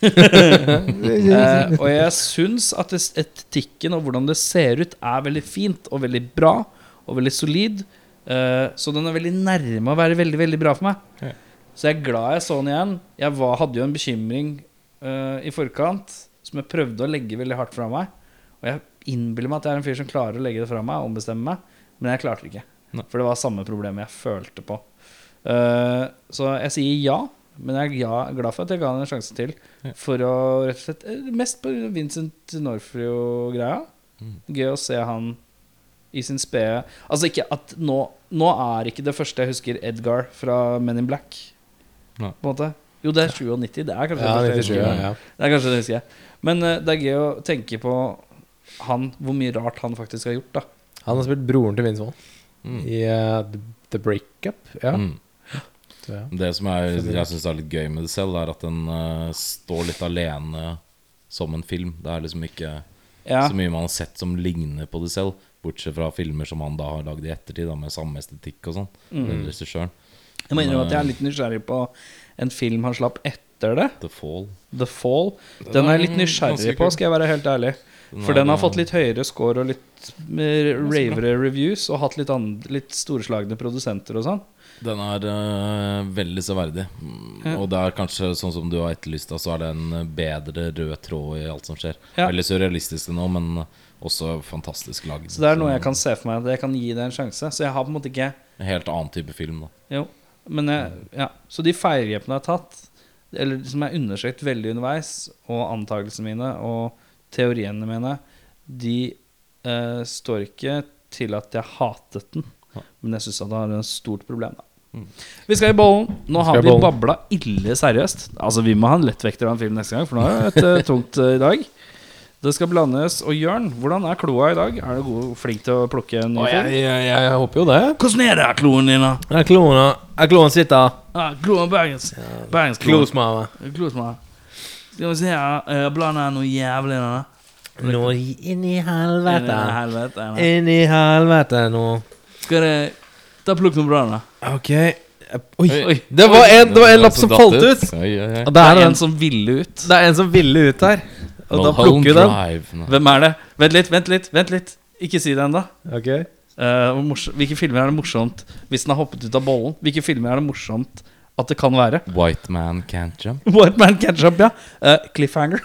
Eh, og jeg syns at es- estetikken og hvordan det ser ut, er veldig fint og veldig bra og veldig solid. Eh, så den er veldig nærme å være veldig, veldig bra for meg. Ja. Så jeg er glad jeg så den igjen. Jeg var, hadde jo en bekymring uh, i forkant som jeg prøvde å legge veldig hardt fra meg. Og jeg innbiller meg at jeg er en fyr som klarer å legge det fra meg og ombestemme meg, men jeg klarte det ikke. Ne. For det var samme problemet jeg følte på. Uh, så jeg sier ja, men jeg er glad for at jeg ga den en sjanse til. Ja. For å rett og slett Mest på Vincent Norfrio-greia. Mm. Gøy å se han i sin spede Altså ikke at nå Nå er ikke det første jeg husker Edgar fra Men in Black. Nei. På en måte Jo, det er 97. Det er kanskje Ja, det første 97, jeg husker. ja, ja. Det er kanskje det husker jeg. Men uh, det er gøy å tenke på han, hvor mye rart han faktisk har gjort. da Han har spilt broren til Vince Vaughn Mm. i uh, The, The Breakup. Ja. Mm. Ja. Det som er, jeg syns er litt gøy med det selv, er at den uh, står litt alene som en film. Det er liksom ikke Ja, så mye man har sett som ligner på det selv. Bortsett fra filmer som han da har lagd i ettertid, da, med samme estetikk og sånn. Mm. regissøren. Jeg må innrømme at jeg er litt nysgjerrig på en film han slapp etter det. The Fall. The Fall. Den er jeg litt nysgjerrig på, skal jeg være helt ærlig. For den har fått litt høyere score og litt mer ravere reviews, og hatt litt, litt storslagne produsenter og sånn. Den er uh, veldig severdig. Ja. Og det er kanskje sånn som du har etterlyst, så er det en bedre rød tråd i alt som skjer. Ja. Veldig surrealistisk nå, men også fantastisk lagd. Så det er noe jeg kan se for meg at jeg kan gi det en sjanse. Så jeg har på en måte ikke En helt annen type film, da. Jo, men jeg, ja. Så de feilgrepene jeg har tatt, eller som er undersøkt veldig underveis, og antakelsene mine og teoriene mine, de eh, står ikke til at jeg hatet den. Men jeg syns det har et stort problem. Da. Mm. Vi skal i bollen. Nå har vi babla ille seriøst. Altså Vi må ha en lettvekter av en film neste gang, for nå er det et eh, tungt eh, i dag. Det skal blandes. Og Jørn, hvordan er kloa i dag? Er du god, flink til å plukke en ny Og jeg, film? jeg, jeg håper jo det. Hvordan er det, kloen din, da? Er kloene, er kloen sitter Ah, kloen Bergens. Bergenskloen. Klosmama. Klosmar. Skal vi se her. Jeg blander noe jævlig i den. Nå inn i Inn i helvete. helvete. Inn i helvete nå. Skal det Ta plukk noe bra, da. Ok. Oi. Oi. Det var en, det var en lapp som falt ut. Oi, oi, oi. Og Det det er er en en, som ville ut. det er en som ville ut her. Og da plukker vi den. Drive. Hvem er det? Vent litt, vent litt. vent litt Ikke si det ennå. Ok hvilke filmer er det morsomt hvis den har hoppet ut av bollen? Hvilke filmer er det morsomt at det kan være? White Man Can't Jump. White Man Ketchup, ja. Uh, cliffhanger.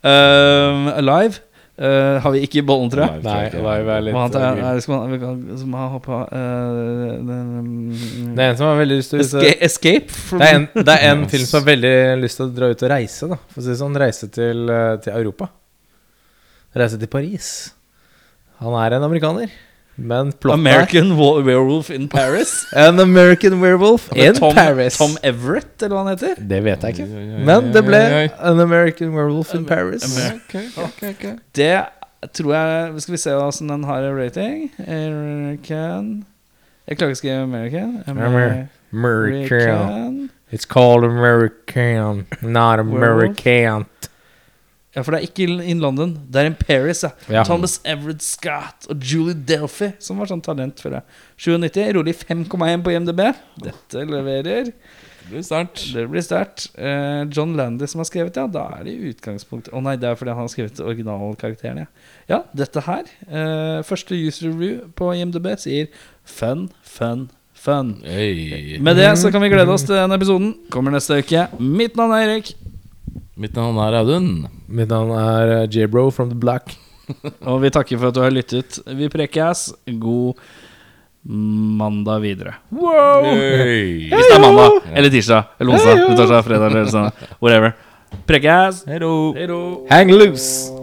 uh, alive eh, har vi ikke i bollen, tror jeg. Nei, Nei, er litt man, er, uh, det skal man, vi kan, har hoppa eh, den, mm, Det er en som har veldig lyst til å Escape, escape from, Det er en, det er en film som har veldig lyst til å dra ut og reise, da. For å si sånn. Reise til, eh, til Europa. Reise til Paris. Han er en amerikaner. Men plottet American Werewolf in Paris. An American Werewolf in Tom, Paris. Tom Everett, eller hva han heter. Det vet jeg ikke. Men det ble. An American Werewolf in Paris. Okay, okay, ok, ok. Det tror jeg Skal vi se hvordan den har en rating. American Jeg klarer ikke å skrive American. Amer- American. American. It's called American, not American. Ja, for det er ikke in London. Det er in Paris. Ja. Ja. Thomas Everett Scott og Julie Delphi, som var sånn talent før det. 97, rolig 5,1 på IMDb. Dette leverer. Det blir sterkt. Det blir sterkt. Uh, John Landy som har skrevet, ja. Da er det i utgangspunktet Å nei, det er fordi han har skrevet originalkarakteren, ja. Ja, dette her. Uh, første user review på IMDb sier fun, fun, fun. Hey. Med det så kan vi glede oss til den episoden. Kommer neste uke. Mitt navn er Erik. Mitt navn er Audun. Mitt navn er eh, J-Bro from the Black. Og vi takker for at du har lyttet. Vi prekes. God mandag videre. Wow! Hey. Hvis det er mandag eller tirsdag eller onsdag hey, fredag eller sånn. Whatever. Prekes. Hang loose!